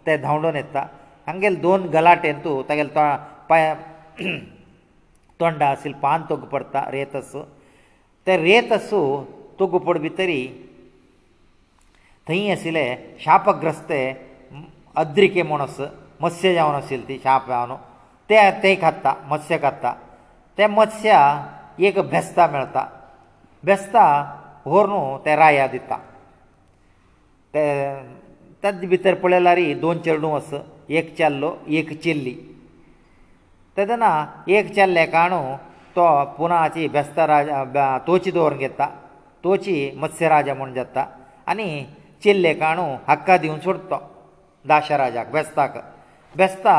ತೇ ಧಾಂಡೊನೆತ್ತಾ ಅಂಗೆಲ್ ದೋನ್ ಗಲಾಟೆಂತು ತಗೇಲ್ ತಾ तोंडा आसली पान तोगू पडटा रेतसो ते रेतसो तोगू पड भितरी थंय आशिल्ले शापग्रस्ते अद्रिके म्हणस मत्स्य जावन आशिल्ले ती शाप जावन ते ते खाता मत्स्य खाता ते मत्स्य एक भेस्ता मेळता भेस्ता व्हर न्हू ते राया दिता ते ताजे भितर पळयल्यार दोन चेडूं आस एक चेल्लो एक चेल्ली ತದನ ಏಕ ಚಲ್ಲೆಕಾಣು ತೋ ಪುನಾಚಿ ವೆಷ್ಟ ರಾಜ ತೋಚಿ ದೊರಂಗೆತ್ತಾ ತೋಚಿ मत्स्य ರಾಜ ಮೊಂಡತ್ತಾ ಅನಿ ಚೆल्लेಕಾಣು ಹಕ್ಕಾ ದಿನ್ ಸುಡ್ತಾ ದಾಶರಾಜ ಗವೆಷ್ಟಾಕ ವೆಷ್ಟಾ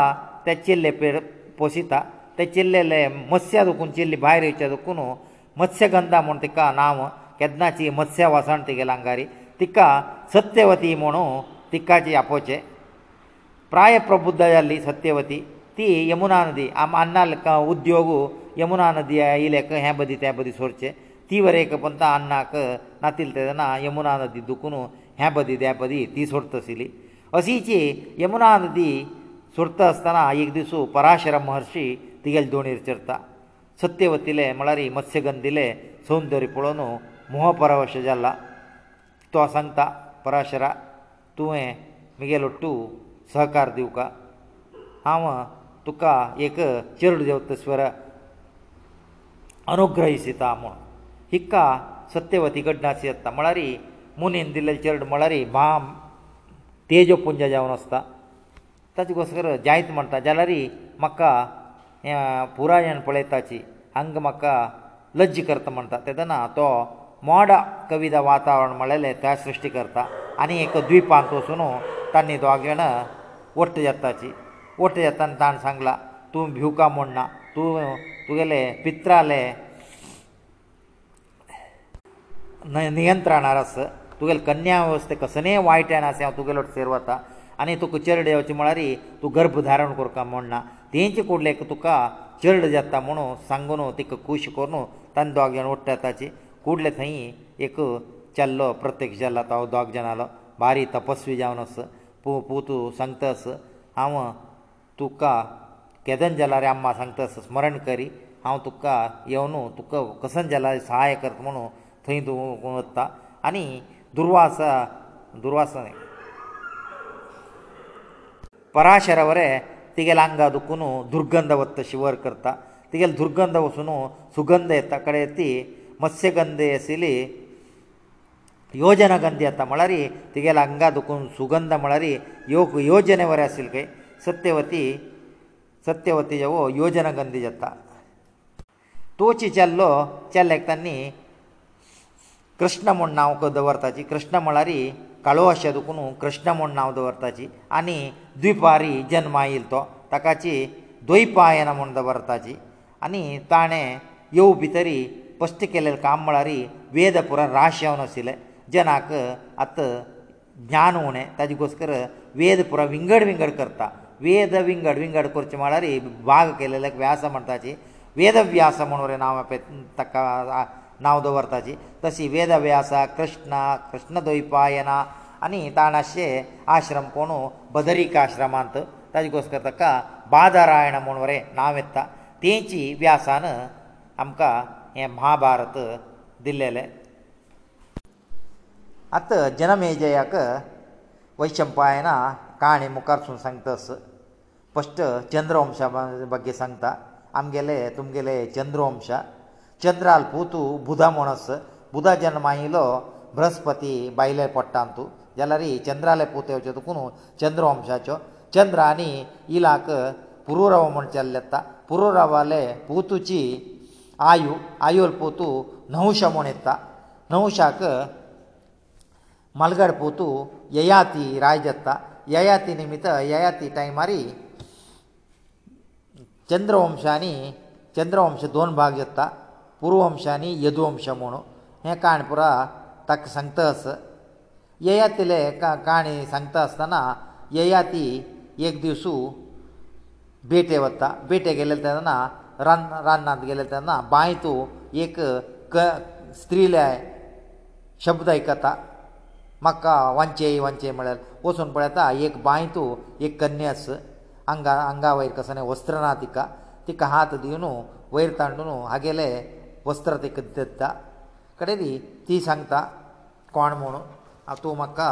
ತ ಚೆल्ले पेर ಪೋಶಿತಾ ತ ಚೆल्ले ಮಸ್ಯಾದು ಕುನ್ ಚೆಲ್ಲಿ ಬಾಯಿರ್ ಇಚ ಅದಕುನು मत्स्य ಗಂಧಾ ಮೊಂಡಿಕಾ ನಾಮ ಚಿ मत्स्य ವಸಾಂತ ಗೆಲಂಗಾರಿ ತಿಕ್ಕ ಸತ್ಯವತಿ ಮೊಣು ತಿಕ್ಕಾಜಿ ಅಪೋಚೆ ಪ್ರಾಯೇ ಪ್ರಭು ದಯಾಲಿ ಸತ್ಯವತಿ ತಿ ಯಮುನಾ ನದಿ ಆ ಮನ್ನಾಳ ಉದ್ಯೋಗು ಯಮುನಾ ನದಿಯ ಐಲೆಕ ಹೆ ಬಂದಿತೆ ಬಂದಿ sorts ತಿವರೆಕಂತ ಅನ್ನಾಕ ನಾ ತಿಳ್ತದನ ಯಮುನಾ ನದಿ ದುಕುನು ಹೆ ಬಂದಿದೆ ಬಂದಿ ತಿ sorts ಸಿಲಿ ಅಸಿಚೆ ಯಮುನಾ ನದಿ ಸುರ್ತಸ್ಥನ ಏಕ್ ದಿಸು ಪರಶರ ಮಹರ್ಷಿ ತಿಗಳ ದೊನಿ ಇರ್ತರ್ತ ಸತ್ಯವತ್ತಿಲೆ ಮಳರಿ मत्ಸ್ಯಗಂದಿಲೆ ಸೌಂದರ್ಯಪೂಣೋ ಮೋಹಪರವಶಜಲ್ಲ تۆಸಂತ ಪರಶರ ತುವೆ ಮಿಗೆಲುಟ್ಟು ಸಹಕಾರ ದಿಯುಕಾ ಆವಾ तुका एक चेडो देवतेश्वर अनुग्रही सीता म्हूण हिका सत्यवती कडेन आस येता म्हळ्यार मुनीन दिल्लें चेड म्हळ्यार बाम तेजपुंज जावन आसता ताचे घोसकर जायत म्हणटा जाल्यार म्हाका हें पुरायण पळयताची हांगा म्हाका लज्ज करता म्हणटा तेदना तो मोडा कविता वातावरण म्हळेलें त्या सृश्टी करता आनी एक द्विपांत वचून ताणी दोगेण वट्ट येताची वट येताना ताणें सांगलां तूं भिवका म्हूण ना तूं तुगेले पित्राले नियंत्रणार आस तुगेले कन्या वस्ते कसलेय वायटान आसा हांव तुगेलो वटेर वता आनी तूं चेरडे येवचे म्हळ्यार तूं गर्भ धारण करता म्हूण ना तेंचे कुडलेक तुका चेर्ड जाता म्हणून सांगून तिका खूश करून तांणी दोग जाण वट्टा ताची कुडले थंय एक चल्लो प्रत्यक्ष जाला तो दोग जाण आलो बारी तपस्वी जावन आस पू पूतू सांगता आस हांव ತುಕ ಕದಂಜಲರೆ ಅಮ್ಮ ಸಂತ ಸ್ಮರಣ ಕರಿ ಹೌ ತುಕ ಯವನು ತುಕ ಕಸಂಜಲ ಸಹಾಯ ಕರ್ತನು ತೈದು ಉನತ್ತಾ ಅನಿ ದುರ್ವಾಸ ದುರ್ವಾಸನೆ ಪರಾಶರವರೇ ತಿಗಳಂಗಾದುಕುನು ದುರ್ಗಂಧವತ್ತ ಶಿವರ್ಕರ್ತ ತಿಗಳ ದುರ್ಗಂಧವಸುನು ಸುಗಂಧಯತ್ತ ಕಡೆ ಅತ್ತಿ ಮಸ್ಯಗಂಧೇಯಸಿಲಿ ಯೋಜನೆ ಗಂಧಯತ್ತ ಮಳರಿ ತಿಗಳಂಗಾದುಕುನು ಸುಗಂಧ ಮಳರಿ ಯೋ ಯೋಜನೆವರ ಅಸಿಲ್ಗೆ ಸತ್ಯವತಿ ಸತ್ಯವತಿಯವೋ ಯೋಜನೆ ಗಂಧಿಯತ ತೋಚಿಜಲ್ಲೋ ಚೆಲ್ಲಕ್ಕೆ ತನ್ನಿ ಕೃಷ್ಣಮಣೌಕ ದವರ್ತಾಚಿ ಕೃಷ್ಣಮಳಾರಿ ಕಳೋಹಶ ಅದಕನು ಕೃಷ್ಣಮಣೌ ದವರ್ತಾಚಿ ಅನಿ ದ್ವಿಪಾರಿ ಜನ್ಮailತ ತಕಾಚಿ ದ್ವೈಪಾಯನ ಮೊಂಡವರ್ತಾಚಿ ಅನಿ ತಾಣೆ ಯೋ ಭಿತರಿ ಪಷ್ಟಿಕೆಲ ಕಾಮ್ಮಳಾರಿ ವೇದಪುರ ರಾಶ್ಯವನಸಿಲೆ ಜನಾಕ ಅತ ಜ್ಞಾನೋನೆ ತದಿಗೋಸ್ಕರ ವೇದಪುರ ವಿಂಗಡವಿಂಗಡ ಕರ್ತ వేదవింగడ్ వింగడ్ కోర్చమారే భాగ కెలేలకు వ్యాసమంటాచి వేదవ్యాసమొనరే నామపెత్తక నావదొర్తాచి తసి వేదవ్యాస కృష్ణ కృష్ణదోయిపాయన అనితనశే ఆశ్రం పొను बदరికా ఆశ్రమాంత తాజికోస్ కర్తక బాదరాయణ మొనరే నావేత్త తీంచి వ్యాసానం అమ్క యా మహాభారత దిల్లలే అత్త జనమేజయక వైశంపాయన काणी मुखारसून सांगता स्पश्ट चंद्रवंशा बगे सांगता आमगेले तुमगेले चंद्रवंशा चंद्राल पुतू बुधा म्हूण आस बुधा जेन्ना मायिल्लो बृहस्पती बायले पडटा तूं जाल्यार ही चंद्राले पूत येवचे दुखून चंद्रवंशाच्यो चंद्र आनी इलाक पुरुराव म्हूण चल्ले येता पुरुरावाले पुतूची आयु आयुल पुतू नवश म्हूण येता नवशाक मलगड पुतू ययाती राय जाता ययाती निमित्त ययाती टायमारी चंद्रवंश आनी चंद्रवंश दोन भाग जाता पुर्ववंश आनी यदुवंश म्हणून हें काणपुरा ताका सांगता आस ययातीले काणी सांगता आसतना ययाती एक दिसू बेटे वता बेटे गेले तेन्ना रान रान्नांत गेले तेन्ना बांयतू एक क स्त्रीले शब्द आयकता म्हाका वांचे वांचे म्हळ्यार वचून पळयता एक बांय तूं एक कन्यास आंगा आंगा वयर कसले वस्त्र ना तिका तिका हात दिवन वयर तांडून हागेले वस्त्र तिका दिता कडेन ती सांगता कोण म्हूण तूं म्हाका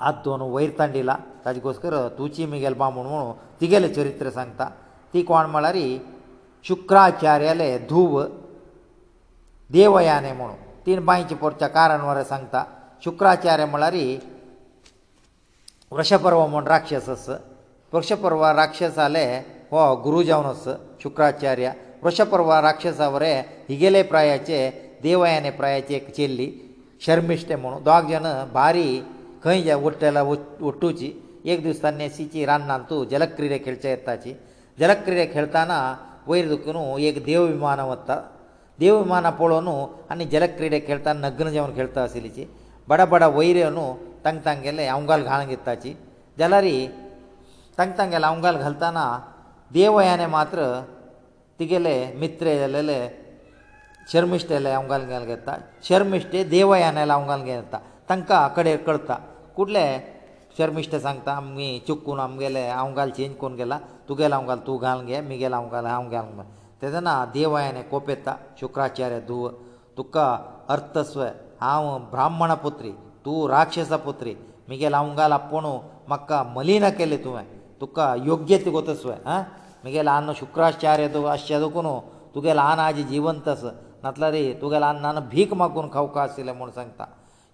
हात दोन वयर तांडिला ताजे घोसकर तुजी मिगेल बा म्हूण म्हूण तिगेलें चरित्र सांगता ती कोण म्हळ्यार शुक्राचार्याले धूव देवयाने म्हणून तीन बांयचे पोरच्या कारण वर सांगता शुक्राचार्य म्हळ्यार वृषपर्व म्हूण राक्षस आस वृक्षपर्व राक्षस जाले हो गुरू जावन आस शुक्राचार्य वृषपर्व राक्षसा वरें हिगेले प्रायाचे देवयाने प्रायाचे एक चेल्ली शर्मिश्टे म्हूण दोग जाण भारी खंय जे उट्टेला उट्टुची एक दीस तांणी सिची रान्नान तूं जलक्रिडे खेळचे येताची जलक्रिडे खेळटना वयर दुखून एक देव विमान वता ದೇವಮಾನ ಪೊಳನು ಅನ್ನ ಜಲಕ್ರೀಡೆ ಕೇಳ್ತಾ ನಗ್ನ ಜವನ ಕೇಳ್ತಾ ಅಸಿಲಿಚಿ ಬಡ ಬಡ ವೈರೆನು ತಂಗ ತಂಗೆಲ್ಲ ಅವಂಗಾಲ್ ಗಾಳಂಗಿತ್ತಾಚಿ ಜಲರಿ ತಂಗ ತಂಗೆಲ್ಲ ಅವಂಗಾಲ್ ಗಲ್ತಾನ ದೇವಯಾನೆ ಮಾತ್ರ ತಿಗೆಲೆ ಮಿತ್ರೆ ಎಲ್ಲೆಲೆ ಶರ್ಮಿಷ್ಟೆಲ್ಲ ಅವಂಗಾಲ್ ಗಾಳಂಗಿತ್ತ ಶರ್ಮಿಷ್ಟೆ ದೇವಯಾನೆಲ್ಲ ಅವಂಗಾಲ್ ಗೇತ್ತ ತಂಕ ಅಕಡೆ ಕಳ್ತ ಕೂಡ್ಲೆ ಶರ್ಮಿಷ್ಟೆ ಸಂಗ್ತ ಅಮ್ಮಿ ಚುಕ್ಕು ನಮಗೆಲ್ಲ ಅವಂಗಾಲ್ ಚೇಂಜ್ ಕೊಂಡ್ಗೆಲ್ಲ ತುಗೆಲ್ಲ ಅವಂಗಾಲ್ ತೂ ಗಾಳಂಗೆ ಮಿಗೆಲ್ಲ ಅವಂಗಾಲ್ ಅವಂಗಾಲ್ तेदना देवायने कोपेता शुक्राचार्य धुव तुका अर्थस्व हांव ब्राह्मण पुत्री तूं राक्षस पुत्री मुगेल अवंगाल आपणू म्हाका मलीन केलें तुवें तुका योग्य ती कोतस्व आं मुगे ल्हान शुक्राचार्य तुका आसचें दुखून तुगे ल्हान आजी जिवंत आस नातला रे तुगे ल्हान नान भीक मागून खावका आशिल्लें म्हूण सांगता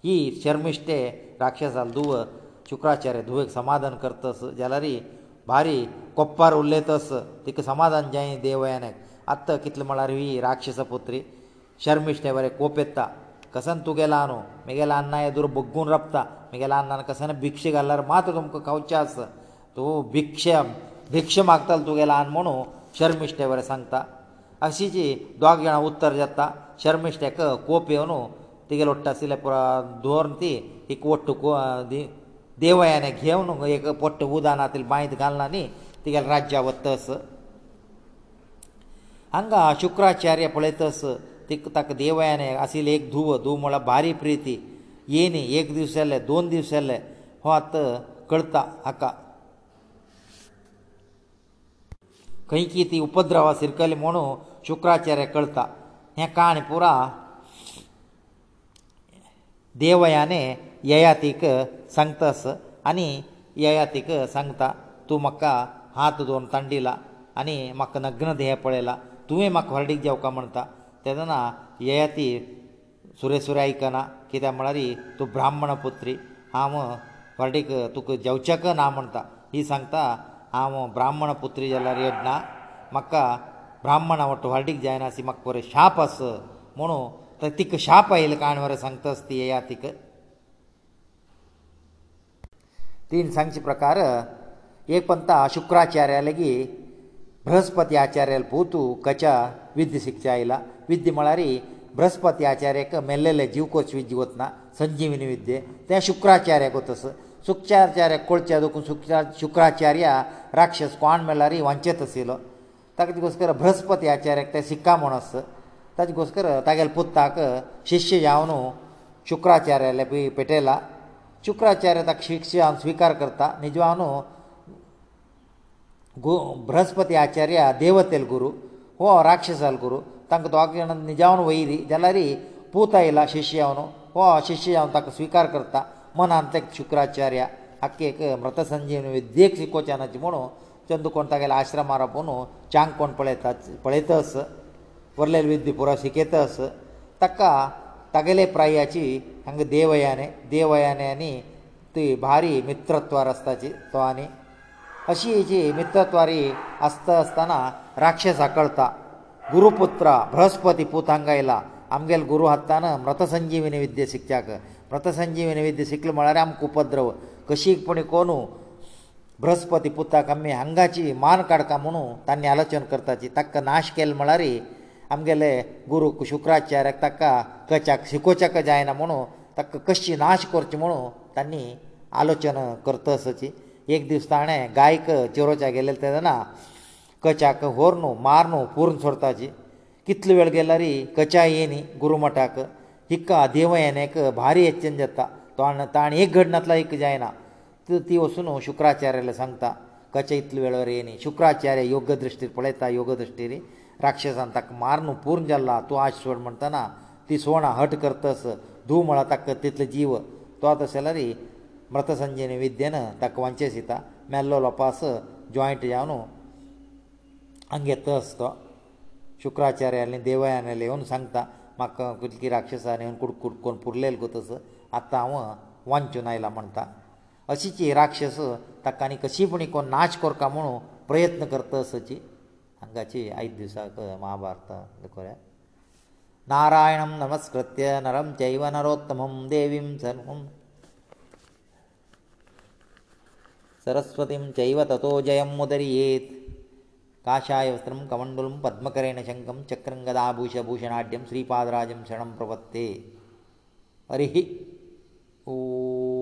ही शर्मिश्टे राक्षसाल धुव शुक्राचार्य धुवेक समाधान करतस जाल्यार बारी कोप्पार उरले तस तिका समाधान जायी देवयानेक आत्ता कितले म्हळ्यार ही राक्षस पुत्री शर्मिश्ट बरें कोप येता कसन तूं गेला न्हू म्हगेल्या अन्ना येदूर बग्गून रपता म्हगेल्या अन्नान कसन भिक्ष घाल्यार मात तुमकां खावचें आस तूं भिक्ष भिक्ष मागतालो तुगेलो अन्न म्हणू शर्मिश्टे बरें सांगता अशी जी दोग जाणां उत्तर जाता शर्मिश्टेक कोप येवन तिगेलो ओट्टासले पुरो दवरून ती एक ओट्ट देवयाने घेवन एक पोट्ट उदानातील बांयत घालना न्ही तिगेले राज्या वत्त असं हांगा शुक्राचार्य पळयतस ताका देवयान आशिल्ले एक धुव धुव म्हळ्यार भारी प्रिती येनी एक दीस येल्ले दोन दीस येल्ले हो आत कळटा हाका खंयची ती उपद्रवा शिरकली म्हणू शुक्राचार्य कळटा हें काण पुरा देवयाने ययातीक सांगतास आनी ययातीक सांगता तूं म्हाका हात दोन तांडिला आनी म्हाका नग्न देह पळयला तुवें म्हाका हर्डीक देंवका म्हणटा तेदना ययाती सुरेसुरे आयकना कित्याक म्हळ्यार तूं ब्राह्मण पुत्री हांव हर्डीक तुका जेवचेक ना म्हणटा ही सांगता हांव ब्राह्मण पुत्री जाल्यार येडना म्हाका ब्राह्मणा वट हर्डीक जायना अशी म्हाका बरें शाप आस म्हणू तर तिका शाप आयिल्लें काण वरें सांगता आस ती येया तिक तीन सांगचे प्रकार एक पंथ शुक्राचार्या लेगीत बृहस्पती आचार्याल पोतू कच्या विद्य शिक्षा आयला विद्य म्हळ्यार बृहस्पती आचार्याक मेल्लेले जिवकोच विद्य वतना संजिवनी विद्य ते शुक्राचार्याक वतस शुक्राचार्य कोळच्या दुखून शुक्रा शुक्राचार्या राक्षस कोण म्हळ्यार वंचेत आशिल्लो ताका तिगोसकर बृहस्पती आचार्याक ते शिक्का म्हूण आस ताजे घोसकर तागेले पुत्ताक शिश्य जावन शुक्राचार्याले पेटयला शुक्राचार्य ताका शिक्षा स्विकार करता निजवानू बृहस्पती आचार्य देवतेल गुरू हो राक्षसाल गुरू तांकां दोग जाण निजावन वयली जाल्यार पूत आयला शिश्य हांव न्हू हो शिश्य हांव ताका स्विकार करता मनान ते शुक्राचार्य आख्खे एक मृत संजीवनी विद्येक शिकोवच्यानाची म्हणून चंदकोण तागेले आश्रमार आपोवन चांग कोण पळयता पळयतस वरलेल विद्दी पुरो शिकयतस ताका तागेले प्रायाची हांगा देवयाने देवयाने आनी ती भारी मित्रत्व रस्त्याची तो आनी अशी हेजी मित्रत्वारी आसता आसतना राक्षसा कळटा गुरुपुत्र बृहस्पती पूत हांगा आयला आमगेले गुरू हातान मृत संजीवनी विद्य शिकच्याक मृत संजीवनी विद्य शिकले म्हळ्यार आमकां उपद्रव कशीकपणी कोणू बृहस्पती पुताक आमी हांगाची मान काडका म्हणू तांणी आलोचन करताची ताका नाश केले म्हळ्यार आमगेले गुरूक शुक्राचार्याक ताका कच्याक शिकोवच्याक जायना म्हणू ताका कशी नाश करची म्हणू तांणी आलोचन करतासाची एक दीस ताणें गायक चिरोच्या गेलेले तेदना कच्याक व्हर न्हू मार न्हू पुरून सोडपाची कितलो वेळ गेल्या रे कच्या येनी गुरुमठाक हिक्का देव येण्याक भारी येच्चन जाता तोंड ताणें एक घडनांतला एक जायना ती वचून शुक्राचार्याले सांगता कचे इतले वेळार येनी शुक्राचार्य योग्य दृश्टीर पळयता योग दृश्टीर राक्षसान ताका मार न्हू पूर्ण जाल्ला तूं आश सोड म्हणटना ती सोणा हट करतस धूव म्हळ्यार ताका तितले जीव तो आतां जाल्यार ಮೃತ ಸಂಜೀವಿನಿ ವಿದ್ಯೆನ ತಕ್ಕ ವಂಚೇಸಿತ ಮೆಲ್ಲೋ ಲೋಪಾಸ ಜಾಯಿಂಟ್ ಯಾವನು ಹಂಗೆ ತರಸ್ತೋ ಶುಕ್ರಾಚಾರ್ಯ ಅಲ್ಲಿ ದೇವಯಾನಲ್ಲಿ ಇವನು ಸಂಗ್ತ ಮಕ್ಕ ಕುತ್ಕಿ ರಾಕ್ಷಸ ನೇವನು ಕುಡ್ ಕುಡ್ಕೊಂಡು ಪುರ್ಲೇಲ್ ಕೂತಸ ಅತ್ತ ಅವ ವಂಚುನ ಇಲ್ಲ ಮಂತ ಅಶಿಚಿ ರಾಕ್ಷಸ ತಕ್ಕಾನಿ ಕಸಿಪುಣಿ ಕೊನ್ ನಾಶ ಕೊರ್ಕ ಮುಣು ಪ್ರಯತ್ನ ಕರ್ತಸಚಿ ಹಂಗಾಚಿ ಐದು ದಿವಸ ಮಹಾಭಾರತ ಕೊರೆ ನಾರಾಯಣಂ ನಮಸ್ಕೃತ್ಯ ನರಂ ಚೈವ ನರೋತ್ತಮಂ ದೇವಿಂ ಸರ್ವಂ సరస్వతిం జైవతతోజయం ముదరియేత్ కాశాయ వస్త్రం కమండలం పద్మకరేణ శంగం చక్రం గదా భూష భూషణాడ్్యం శ్రీపాదరాజం శణం ప్రవత్తి పరిహి ఓ